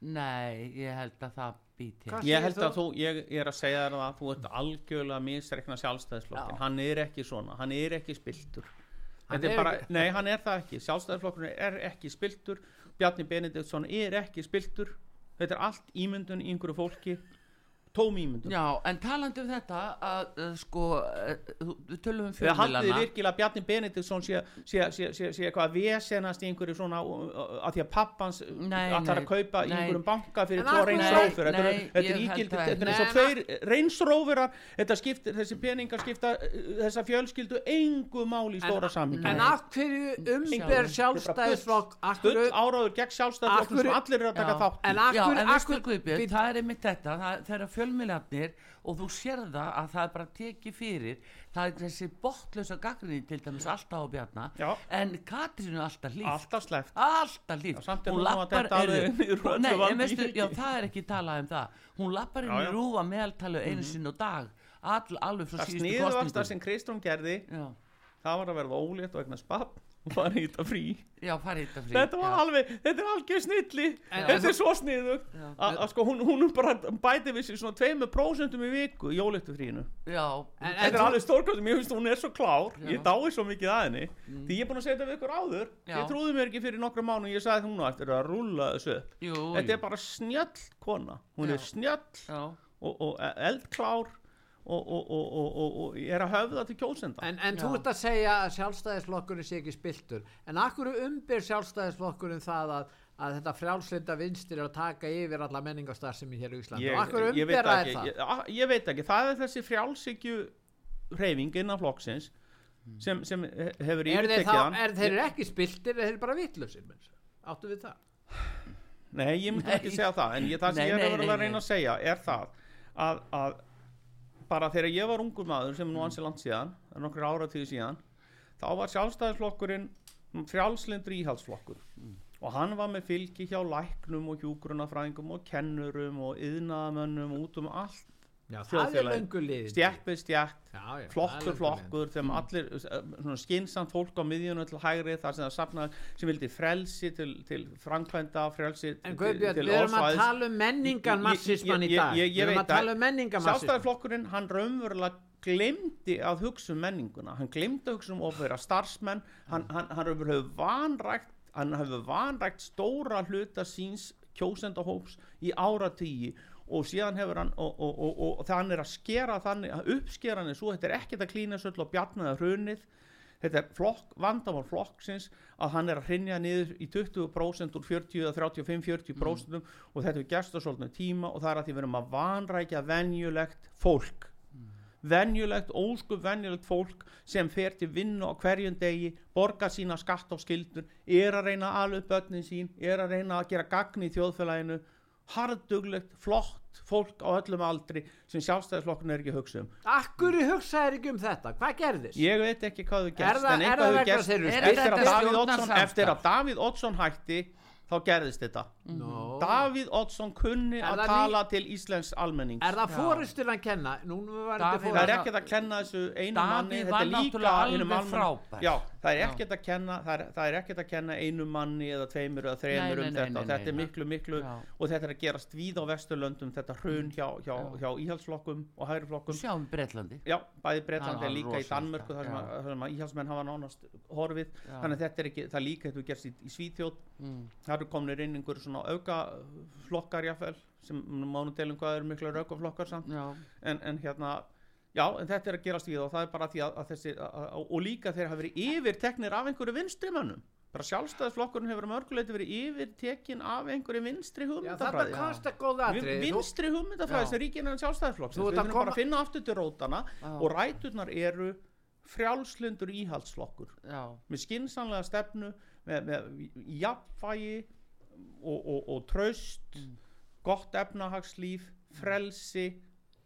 Nei, ég held að það býti. Ég held að þú, ég er að segja þér það að þú ert algjörlega misreikna sjálfstæðisflokkin. Já. hann er ekki svona, hann er ekki spiltur. Hann Þetta er er bara, ekki- nei hann er það ekki. Sjálfstæðisflokkurinn er ekki spiltur. Bjarni Benediktsson er ekki spiltur. Þetta er allt ímyndun í einhverju fólki tóm ímyndun. Já, en talandi um þetta að uh, sko, uh, við tölum um Þegar haldið þið fjölmilana virkilega Bjarni Benediktsson sé, sé, sé, sé, sé eitthvað að vesenast í einhverju svona uh, að því að pappans Nei, að það er að nei, kaupa í einhverjum banka fyrir tvo reynsrófur þetta er- þetta er ég held ígildi, það þetta er eins og tveir reynsrófurar þetta skiptir, þessi peningar skipta þessa fjölskyldu engu máli í stóra samhengi. en af hverju umber sjálfstæðisflokk? Bull áráður gegn sjálfstæðisflokkum sem allir eru að taka þátt það það, það fjölmiðlarnir og þú sér það að það er bara tekið fyrir. Það er þessi bottlösa gaggrinni til dæmis alltaf á bjarna Já. en Katrínu alltaf líf alltaf sleppt. Alltaf líf Já, samt er hún lappar það er ekki talað um það. Hún lappar inn í já. rúfa meðaltalu einu sinni á dag all, alveg frá það síðustu sniðvasta kostningum sem Kristrún gerði. Já, það var að verða ólétt og eignar spapp og fara í þetta frí. Já farið þetta frí þetta var já. alveg, þetta er algjör snilli. En- þetta er svo sniðugt. Já. að að sko hún, hún bara bæti við sér svona 2% í viku í fríinu já, En- þetta er alveg stórkvæmt, mér finnst hún er svo klár. Já. ég dái svo mikið að henni. Því ég er búin að segja þetta við ykkur áður. Já. ég trúði mér ekki fyrir nokkra mánu ég sagði hún á eftir að rúlla þessu jú, þetta jú. er bara snjall kona. Hún er snjall og, og eldklár og, og, og, og, er að höfða til kjósenda. En, en þú ert að segja að sjálfstæðisflokkurinn sé ekki spiltur en akkur umbyr sjálfstæðisflokkurinn það að, að þetta frjálslinda vinstir er að taka yfir alla menningastarfsemi hér í Íslandi? Ég, og akkur ég, umbyr veit það er ekki, það? ég, ég veit ekki. Það er þessi frjálsíkju reyfing innan flokksins sem, sem he- hefur er hann. er þeir ekki spiltir er þeir bara vitlausir menn? áttu við það? Nei, ég myndi Nei. ekki segja það en ég, það sem Nei, ég er nei, að vera að reyna að segja er það að, að bara þegar ég var ungur maður sem nú ansi langt síðan það er nokkur áratíði síðan þá var sjálfstæðisflokkurinn frjálslindur íhaldsflokkur. Og hann var með fylgi hjá læknum og hjúgrunafræðingum og kennurum og yðnaðamönnum út um allt Já, það er liðin stjæppið stjætt það er flokkur flokkur þegar allir uh, svona skinsamt fólk á miðjunu til hægri þar sem það safna sem vildi frelsi til, til framkvæmda frelsi. En til, til við erum að tala um menningan marxisman í dag. Við erum að tala um menningan marxisman Sjálfstæðisflokkurinn, hann raunverulega glemdi að hugsa um menninguna. Hann glemdi að hugsa um ofvera starfsmenn. Hann, hann, hann hefur vanrækt hann hefur vanrækt stóra hluta síns kjósendahóps í áratígi og síðan hefur hann og, og, og, og, þannig er að skera þannig að uppskera hann er svo, þetta er ekkert að klína söll og bjarnaða hrunið. Þetta er flokk, vandamál flokksins að hann er að hrinja niður í 20% úr 40 eða 35-40% og þetta er gerst á svolítið tíma og það er að því við erum að vanrækja venjulegt fólk. Venjulegt, óskup venjulegt fólk sem fer til vinnu á hverjum degi borga sína skatt á skildur er að reyna að upp börnin sín er að reyna að gera gagn í þjóðfélaginu harduglegt, flott fólk á öllum aldri sem sjálfstæðisflokkun er ekki að hugsa um. Akkur hugsaðir ekki um þetta, hvað gerðist? Ég veit ekki hvað þau gerst en er eitthvað vegna gerst. Er eftir að Davíð Oddsson hætti þá gerðist þetta Nó. Davíð Oddsson kunni að tala til Íslands almennings. Er það fórustur að kenna? Davíð- það er ekkert að kenna þessu einu Davíð manni þetta var er líka náttúrulega alveg almenn- frábær. já, það er ekkert að kenna það er, það er ekkert að kenna einu manni eða tveimur eða þreimur um þetta. og þetta er miklu miklu Já. og þetta er að gerast víð á vesturlöndum þetta hrun hjá, hjá, Já. hjá íhaldsflokkum og hægriflokkum. Sjáum Breitlandi Já, bæði Breitlandi er líka í Danmörku þar sem, að, þar sem að íhalsmenn hafa nánast horfið. Þannig að þetta er ekki, það líka þetta í, í það svona aukaflokkar jáfnvel sem mánum telum hvað eru miklu aukaflokkar samt já, en, en hérna Já, en þetta er að gerast við og það er bara því að, að þessi, að, að, og líka þeir hafa verið yfirteknir af einhverju vinstrimönnum. Bara sjálfstæðisflokkurinn hefur að mörguleiti verið yfirtekin af einhverju vinstri Já, hugmyndafræði. Vin- vinstri hugmyndafræði Já. sem ríkir innan sjálfstæðisflokksins. Þú ert Við koma- bara að finna aftur til rótana og ræturnar eru frjálslundur íhaldsflokkur já, með skinsanlega stefnu með, með jafnvægi og, og, og traust gott efnahagslíf frelsi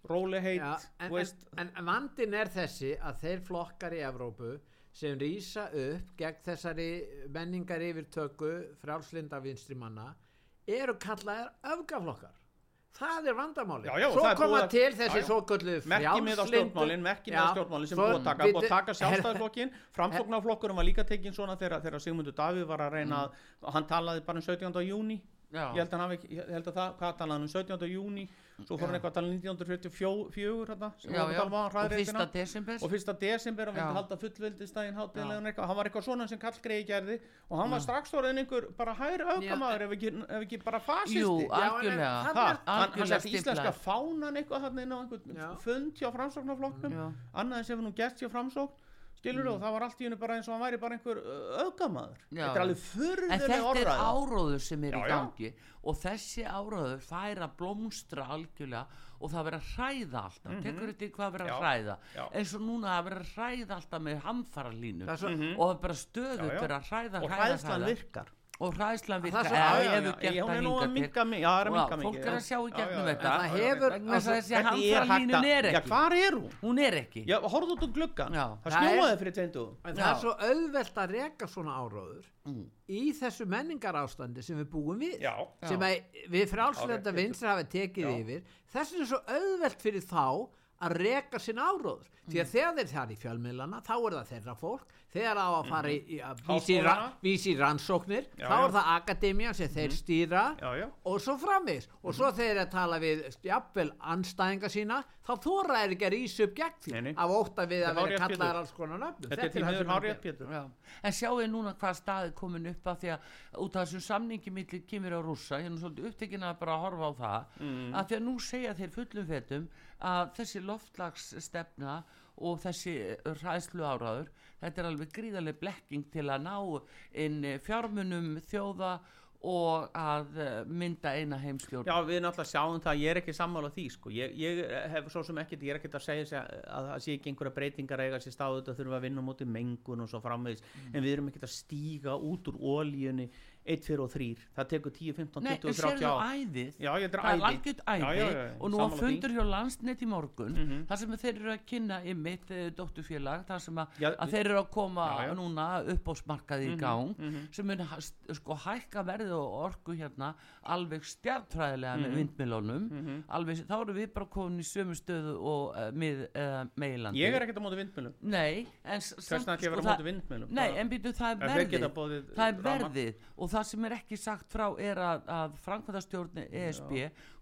róleheit Já, en, veist, en, en vandin er þessi að þeir flokkar í Evrópu sem rýsa upp gegn þessari menningar yfirtöku frálslinda vinstri manna eru kallaðir öfgaflokkar það er vandamáli svo koma að- til þessi svo göllu merki með á stjórnmálin merki með á stjórnmálin sem búið að taka búið að taka sjálfstæðisflokkin framsóknarflokkurum var líka tekinn svona þegar, þegar Sigmundur Davíð var að reyna að og hann talaði bara um 17. júni já. ég held að, hann hafi, ég held að það, hvað talaði hann um? 17. júni svo fór hann eitthvað að tala um 1944 hérna, sem já, já. um á og hraðreitina. fyrsta desember. Og fyrsta desember hann vildi halda eitthvað, hann var eitthvað svona sem Karl Grey gerði og hann var strax orðin einhver bara hægri aukamæður ef, ef ekki bara fasisti. Jú, Já, en algjörlega. hann, hann algjörlega setti íslenska fánan eitthvað þarna inn á einhvern fund hjá framsóknarflokknum. Já. annað sem nú gert hjá framsókn skilur og það var allt í hennu bara eins og hann væri bara einhver aukamæður Já, þetta er alveg En furðuleg þetta er áróður sem er Já, í já. gangi. Og þessi áróður það er að blómstra algjörlega og það verður að hræða alltaf. Tekur þetta hvað verður að. Já, hræða? já. eins og núna að verður að hræða alltaf með hamfara línu Það er svo- og það er bara stöðut Já, já. verður að hræða, hræða, hræða og hræðslan Það virkar já, gert já, hún það er nú að hingað til. minka mi- já, það er að Og minka fólk er að já. sjá í gegnum þetta það hefur- þessi Hvernig er ekki hvar er hún? hún er ekki Já, horfðu út um gluggan það snjóaði fyrir Já. það er svo auðvelt að reka svona áróður Mm. í þessu menningar ástandi sem við búum við Já. sem við frálslenda vinstri hafa tekið yfir þess er svo auðvelt fyrir þá að reka sinn áróður því Mm. að þegar þeir þar í fjölmiðlana þá er það þeirra fólk þegar á að fara í, að vísi, ra, vísi rannsóknir Já, þá já. er það akademían sem þeir stýra Já, já. og svo framvegis og svo þegar þeir að tala við jafnvel anstæðinga sína þá þóra er ekki að rísa upp gegn því Nei, nei. af óta við Þetta að er vera Pétur. alls konar nöfnum þetta er miður sem hárið er- Pétur en sjáu þið núna hvað staði komin upp að því að út af þessum samningi milli kemur á rússa, hérna svolítið upptekinn að bara horfa á það, Mm. að því að nú segja þeir fullum fetum að þessi loftlagsstefna og þessi ræðslu áraður þetta er alveg gríðarlega blekking til að ná inn fjármunum þjóða og að eh, mynda eina heimstjórn. Já, við náttúrulega sjáum það, ég er ekki sammála því sko. ég, ég hef svo sem ekkert, ég er ekkert að segja að það sé ekki einhverja breytingar eiga sér stáð þetta þurfum að vinna móti mengun og svo framvegis. En við erum ekkert að stíga út úr ólíunni 1, 4 og 3 það tekur 10, 15, Nei, 20, en 30 sérðu ár. æðið? Já, ég það er æði. algjört æði og nú á. Mhm. fundur hjá landsnet í morgun þar sem þeir eru að kynna í mitt e, dótturfélag, þar sem að, Já, að þeir eru að koma Já, já. núna uppbóðsmarkaði í gang sem mun ha- st- sko hækka verðið og orku hérna alveg stjartfræðilega með vindmilónum alveg, þá eru við bara komin í sömu stöðu og uh, mið, uh, meilandi Ég er ekkert á móti vindmjölum Nei, en samt, á það-? Nei, en býtu það er verðið. Það er verðið og það sem er ekki sagt frá er að, að framkvæmdastjórn ESB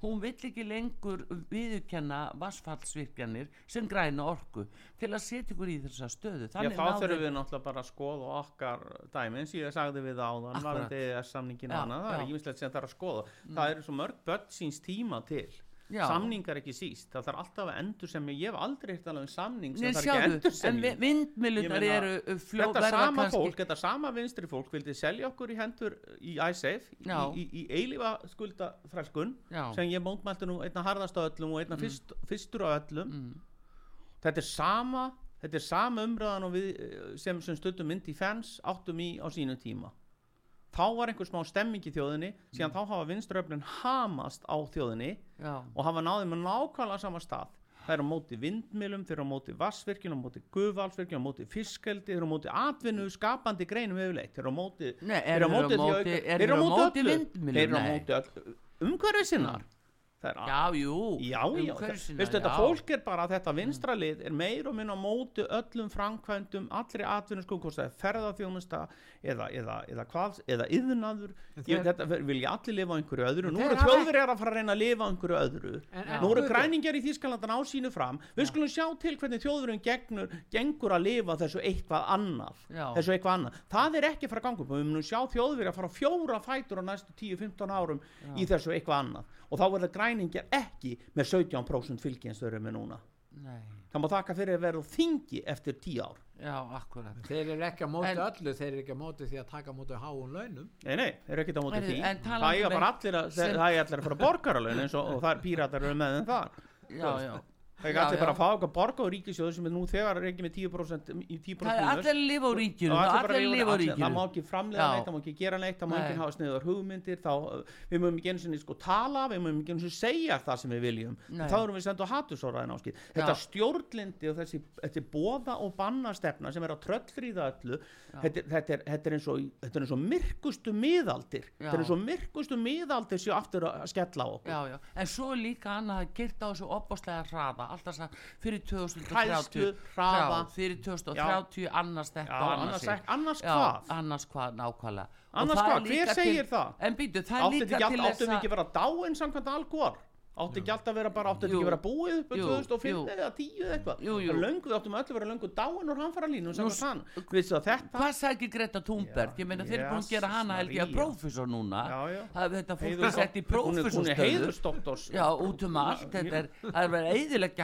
hún vill ekki lengur viðurkenna vassfallsvirkjanir sem græna orku til að setja ykkur í þessa stöðu. Já, Þannig þá náðu- þurfum við náttúrulega bara að skoða okkar dæmi eins og ég sagði við áðan EES-samningin Já, og annað, það já. er ímislegt sem það er að skoða. Það eru svo mörg börn síns tíma til Já. samningar ekki síst það þarf alltaf að endur sem ég hef aldrei hitt alveg um samning sem er ekki endur en sem vi- vindmyllunar Ég meina, eru uh, fljó, þetta sama kannski fólk, þetta sama vinstri fólk vildi selja okkur í hendur í iSafe í, í, í eilífa skuldafrælkun. Mm. sem ég mótmælti nú einna harðast á öllum og einna fyrst, fyrstur á öllum þetta er sama þetta er sama umræðan og við sem, sem stundum mynd í fens áttum í á sínu tíma þá var einhver smá stemming í þjóðinni síðan þá hafa vinströfnin hamast á þjóðinni Já. og hafa náðið með nákvæmlega sama stað. Það er á móti vindmilum, þeir eru á móti vassvirkjum, á móti guðvalsvirkjum, á móti fiskeldi, þeir eru á móti atvinnu skapandi greinum yfirleitt, þeir eru á móti þeir eru eru á móti- eru þeir eru á móti eru umhverfið sinnar. Er Já, jú. Já, já, umhverfissinnar, veistu þetta já. fólk er bara þetta vinstralið er meir og minna á móti öllum framkvæmdum, allri atvinnuskum hvort það er ferðarþjónusta eða, eða, eða hvað, eða yðnaður ég, þetta vilja allir lifa á einhverju öðru. Nú eru hafa- þjóðverjar að fara að reyna að lifa á einhverju öðru. En- en- nú eru græningjar í Þýskalandan á sínu fram. Við skulum sjá til hvernig þjóðverjum gegnur, gengur að lifa þessu eitthvað annað. Já. þessu eitthvað annað, það er ekki að fara að ganga upp. Við munum sjá þjóðverja að fara á fjóra fætur á næstu 10-15 árum í þessu eitthvað annað og þá verður græningjar ekki með 17% fylgi eins þau eru með núna. Nei. Það má þakka fyrir að vera þingi eftir tíu ár. Já, akkurat. Þeir eru ekki á móti En- öllu þeir eru ekki á móti því að taka á móti háum launum. Nei, nei, þeir eru ekkert á móti Heyrðu, því. en Það um eitt allir að, sem- það eiga allir að fara að borgaralun eins og, og það er píratar eru með þeim þar. Já, já Það er allir bara að fá eitthvað borga á ríkisjóðu sem er nú þegar ekki með 10% í 10% það er allir að lifa á ríkinu. Og það má ekki framlega neitt, það má ekki gera neitt það má ekki hafa sniður hugmyndir þá, við mögum ekki einu sinni sko tala við mögum ekki einu sinni segja það sem við viljum. Þá erum við sendt á hatusóraðin áskil. Þetta Já. stjórnlindi og þessi, þessi bóða og bannastefna sem er að tröllfríða öllu þetta, þetta, er, þetta er eins og þetta er eins og myrkustu miðaldir. Já. þetta er eins og myrkustu miðaldir séu aftur að skella á okkur. Já, já, alltaf sagt fyrir 2030 Hræðslu, hraða. Já, fyrir 2030 annars þetta Já, annars annars annars Já, hvað? annars hvað nákvæmlega Annars hvað? Hver segir það? en býtu, það er áttu líka til þess við að ekki vera dáin samkvæmt algor áttu ekki alltaf að vera bara áttu ekki Jú. vera búið upp á Jú, 2005 jú. eða 10 eða eitthvað? Við áttum öll að vera löngu dáin úr hamfara línu Nú, samkvæmt hann við að þetta hvað sagði Greta Thunberg? Ég meina þeir eru búin að gera hana held ég að prófessor núna. Þetta fólk er sett í prófessorstöðu heiðursdoktors já, út um allt. Þetta er,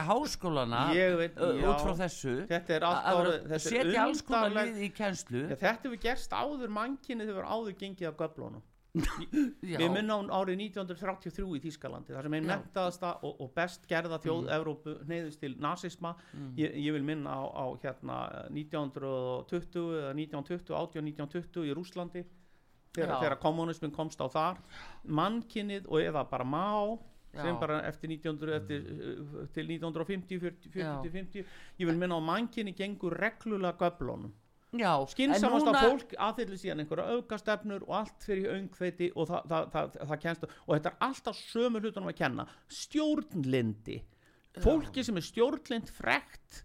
að háskólana veit, ö, já. út frá þessu. Að- að vera- setja alls konar lið í kjenslu Já, þetta hefur gerst áður mannkinni þegar áður gengið af göflunum. já, Við minna hún árið 1933 í Þýskalandi þar sem einn mentaðasta og, og best gerða þjóð Evrópu neyðist til nazisma ég, ég vil minna á, á hérna 1920 eða 1920, 18, 1920 í Rúslandi þegar, þegar kommunismin komst á þar. Mannkinnið og eða bara má sem bara eftir 1900 eftir, uh, til 1950 40, 40 Já. til 50 ég vil minna á mannkinni gengur reglulega göflunum já, skinsamasta núna- fólk aðfyllir síðan einhverja aukastefnur og allt fyrir öngfeiti og það, það, það, það, kennst og þetta er alltaf sömu hlutunum að kenna. Stjórnlindi fólki sem er stjórnlind frekt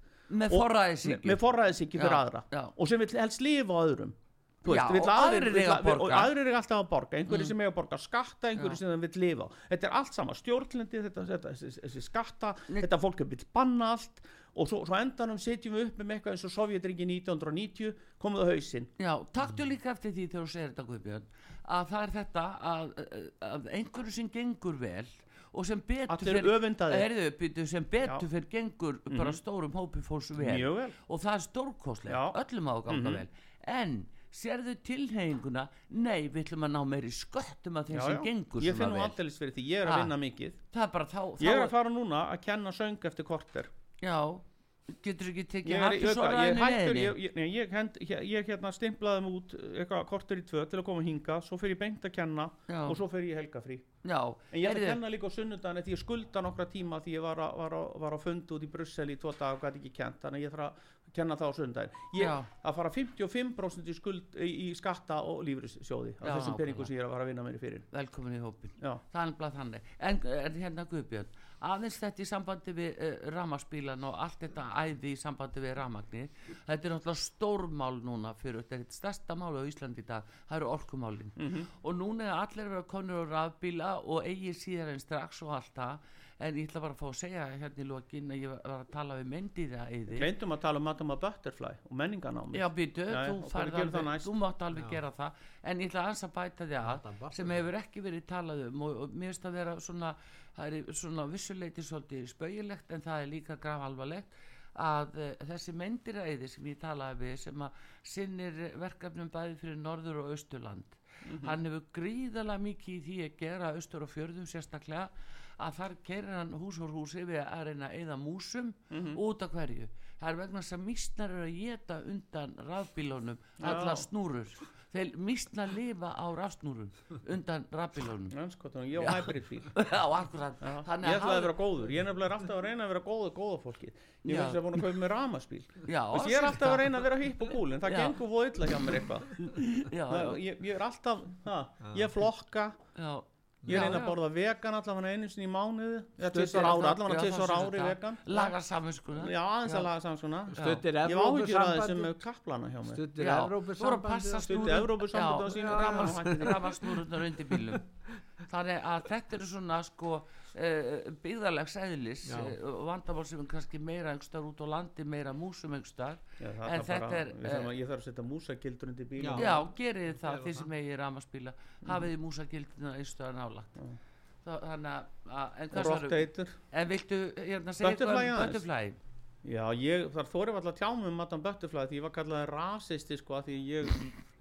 með forræðisíkju fyrir aðra. já. og sem vil helst lifa á öðrum Þú Já, vill og aðrir, eiga að og borga. Mm. aðrir er alltaf að borga einhverju sem eiga að borga skatta, einhverju Já. sem það vil lifa á þetta er allt sama, stjórnlindi þetta, þetta, þessi, þessi skatta, Nei. þetta fólk vil banna allt og svo, svo endanum setjum við upp með eitthvað eins og Sovjetringi 1990 komið á hausinn Já, taktu líka eftir því þegar þú segir þetta Guðbjörn að það er þetta að, að einhverju sem gengur vel og sem betur betur, sem betur fyrir gengur bara stórum hópi fólks vel vel og það er stórkostlegt, Já. öllum á að ganga Mhm. vel en sérðu tilhenginguna nei, við ætlum að ná meiri sköttum að þeim Já, sem já. gengur ég finn nú vel. aldeilis fyrir því, ég er að vinna mikið. Er bara þá, þá ég er að fara núna að kenna söng eftir korter. Já, getur ekki tekið ég, er, happy ég, ég hérna stimplaði mig út eitthvað korter í tvö til að koma hinga svo fyrir ég beint að kenna Já. og svo fyrir ég í helgafrí. Já, en ég ætla að kenna líka á sunnudaginn því ég skulda nokkra tíma því ég var, a, var, á, var á fundi út í Brussel í tvo dag og gæti ekki kent þannig að ég þarf að kenna það á Já. að fara 55% í skuld í, í skatta og lífrissjóði af þessum peningum sem ég er að fara að vinna mér fyrir. Velkomin í hópin er bara þannig. En, en hérna Guðbjörn aðeins þetta í sambandi við uh, ramaspílan og allt þetta æði í sambandi við ramagnir þetta er náttúrulega stórmál núna fyrir þetta er eitt stærsta mál á Íslandi í dag. Það eru orkumálin. Mhm. og núna er allir að vera konur á rafbíla og eigi síðar en strax og allt það en ég ætla bara að fá að segja hérna í lokin að ég var að tala við myndið að eði Gleindum að tala um Madama Butterfly og menninganámi Já, býtu, Já, já, þú, og færð bara gerum það alveg, þú mátt alveg gera það. En ég ætla að bæta því Madame að sem hefur ekki verið talað um og, og mér finnst að vera svona það er svona vissuleiti svolítið spauilegt en það er líka graf alvarlegt að uh, þessi myndiræði sem ég talaði við sem að sinnir verkefnum bæði fyrir norður og austurland. Hann hefur gríðalega mikið í því að gera austur og fjörðum sérstaklega að þar keirir hann hús úr húsi við að reyna að eyða músum út af hverju? Það er vegna þess að mísnar eru að geta undan rafbílónum allar snúrur. Þeir mísnar lifa á rafsnúrum undan rafbílónum Önskotunum, ég á hybrid bíl. Já, akkurat. Já, Þannig ég ætlaði að vera góður, ég er nefnilega alltaf að reyna að vera góður góða fólki. Ég Já. finnst að að með ramaspíl Já, ég er alltaf að reyna að vera hipp og cool en það Já. gengur voða illa hjá mér eitthvað. Ég, ég er alltaf, það, ég flokka. Já, ég reyna að borða vegan allavega einu sinni í mánuði eða Stuttir tvisvar er ári, allavega sem ári vegan. Lagar saminskuna já, aðeins að laga Stuttir ég var áhyggjur að þessum kaplana hjá mér. Stuttir Stundi Evrópusambandið. Á sínu sínu rafasnúrundar undir bílum þannig að þetta eru svona sko uh, byggðarlegs eðlis Já. uh, vandamál sem er kannski meira einhverstaðar út á landi, meira músum það En er bara, þetta er, eh, að, ég þarf að setja músagildur undir bíl Já. já, gerið það, það. sem eigið ramaspíla hafið þið músagildina einhverstaðar nálagt Þa, þannig að, en og en viltu hérna segja eitthvað um butterfly Já, ég, þar þórið alltaf að tjá mig um Madame Butterfly því ég var kallaði rasisti sko að því ég,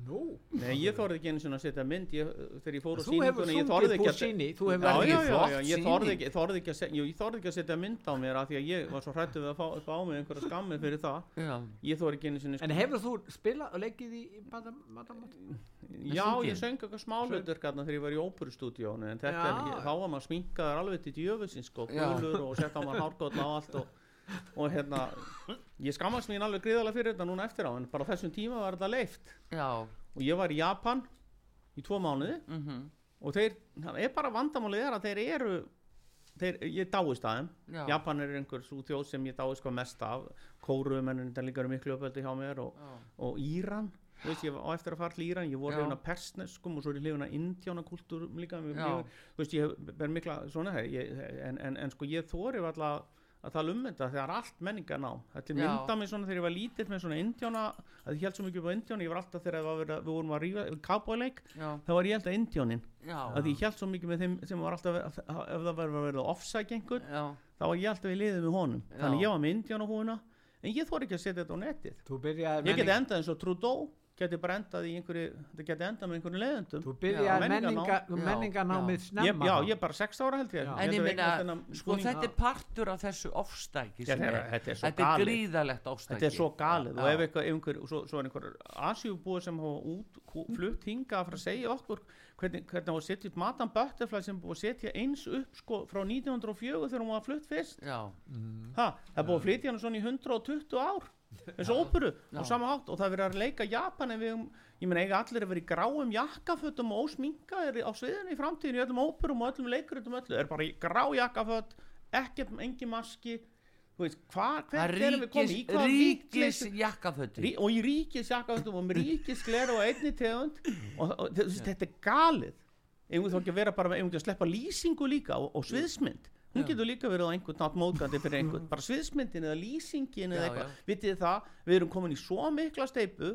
Nú, nei ég þórið ekki einu svona að setja mynd ég, þegar ég fór á þú hefur sungið að Puccini, þú hefur verið flott já, ég þorði ekki, ekki, að ekki að setja mynd á mér af því að ég var svo hrættu við að fá, fá á mig einhverja skammi fyrir það. Já, ég þorði ekki einu sinni En hefur þú spilað og leikið í Madame Madame Já, ég söng eitthvað þarna þegar ég var í óperustúdíónu en þá var maður sminkaður alveg til djöfusins sko, og hérna ég skammast mín alveg gríðalega fyrir þetta núna eftir á en bara þessum tíma var þetta leift já, og ég var í Japan í tvo mánuði. Mhm, og þeir, það er bara vandamálið er að þeir eru þeir, ég dáist að þeim. Já. Japan er einhver svo þjóð sem ég dáist hvað mest af. Kórumennin þetta líka eru miklu uppöldi hjá mér og, og Íran. Þú veist, ég var á eftir að fara til Íran, ég voru hérna persneskum og svo er ég hlifin að indjánakultúr líka, veist, ég ber mikla svona en, en, en sko ég þóri alltaf að tala um þetta þegar allt menningar ná þetta er mynda mig svona þegar ég var lítill með svona indjána, að ég held svo mikið upp á indjána ég var alltaf þegar við vorum að rífa cowboyleik, þá var ég alltaf indjánin já, að ég held svo mikið með þeim sem var alltaf ef það var verið að einhvern já, þá var ég alltaf í liðið með honum. Já. þannig ég var með indjánahúna en ég þóri ekki að setja þetta á byrjaði ég menning- endað eins og Trudeau geti bara endað í einhverju það geti endað með einhverju leiðendum Þú byrjaði menningarnám. menninga, ég, snemma já, ég er bara sex ára held ég. En ég þennan sko þetta er partur af þessu ofstæki sem þetta er, þetta er svo þetta er gríðalegt ofstæki. Þetta er svo galið. Og ef einhver, svo, svo er einhver asjúbúi sem hafa út, flutt hinga að fara að segja okkur hvernig, hvernig hafa setja upp Madame Butterfly sem búið að setja eins upp sko frá 1904 þegar hún var flutt fyrst. Já, ha, það búið að flytja hana svona í 120 ár eins og óperu á sama hátt. Og það er verið að leika Japan en við, ég meina eiga allir að vera í gráum jakkafötum og ósminkaðir á sviðinu í framtíðinu í öllum óperum og öllum leikurutum öllu. Er bara í grá jakkaföt ekkert, engin maski. Þú veist, hva, það er við komið í? hvaða ríkis jakkaföti Rí, og í ríkis jakkafötum og með ríkis gleru og einni tegund. Og, og þetta er galið. Eigum við þá ekki að vera bara eigum við að sleppa lýsingu líka og, og sviðsmynd hún getur líka verið á einhvern nátt móðgandi fyrir einhvern, bara sviðsmyndin eða lýsingin eða eitthvað, vitið það við erum komin í svo mikla steipu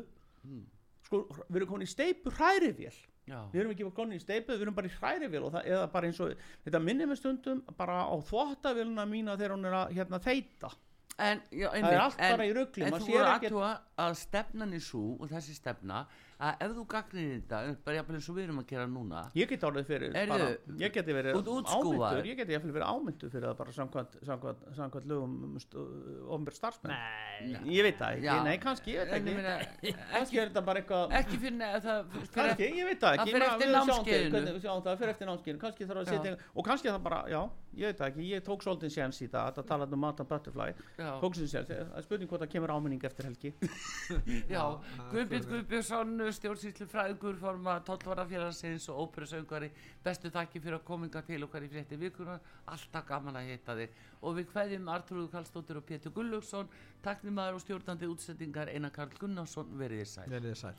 sko, við erum komin í steipu hrærivél. Já, við erum ekki komin í steipu, við erum bara í hrærivél og það, eða bara eins og, þetta minnir með stundum bara á þvóttavélina mína þegar hún er að hérna þeita en, já, það einmitt, er allt en, bara í rugli En þú voru aðtúa að stefnan er svo og þessi stefna að ef þú gagnir þetta, bara jafnvel eins og við erum að gera núna Ég geti orðið fyrir Heyrðu, bara, ég geti verið ámyndur, ég geti verið ámyndur fyrir það bara samkvæmt, samkvæmt, samkvæmt lögum um ofnbjörn starfsmenn. Nei, ég veit það ekki, Já. nei kannski, ég veit ekki. meina, kannski er þetta bara eitthvað ekki fyrir það fyrir, kannski, ég veit það ekki. það fyrir eftir námskeiðinu. Kannski þarf að Já. setja og kannski er það bara, já, ég veit ekki ég tók svolítið séns í það, þetta talaði um Matan Butterfly. Já. tók svolítið séns, það er spurning hvort það kemur áminning eftir helgi. Já, Guðbjörn Guðbjörnsson, stjórnsýslu fræðingur, forma tollvarafélagsins og óperusöngari, bestu þakki fyrir að kominga til okkar í frétti vikunar, alltaf gaman að hitta þig. Og við kveðjum Artrúðu Karlsdóttir og Pétur Gullugson, taknimaður og stjórnandi útsendingar Einar Karl Gunnarsson, verið þið sæl. verið þið sæl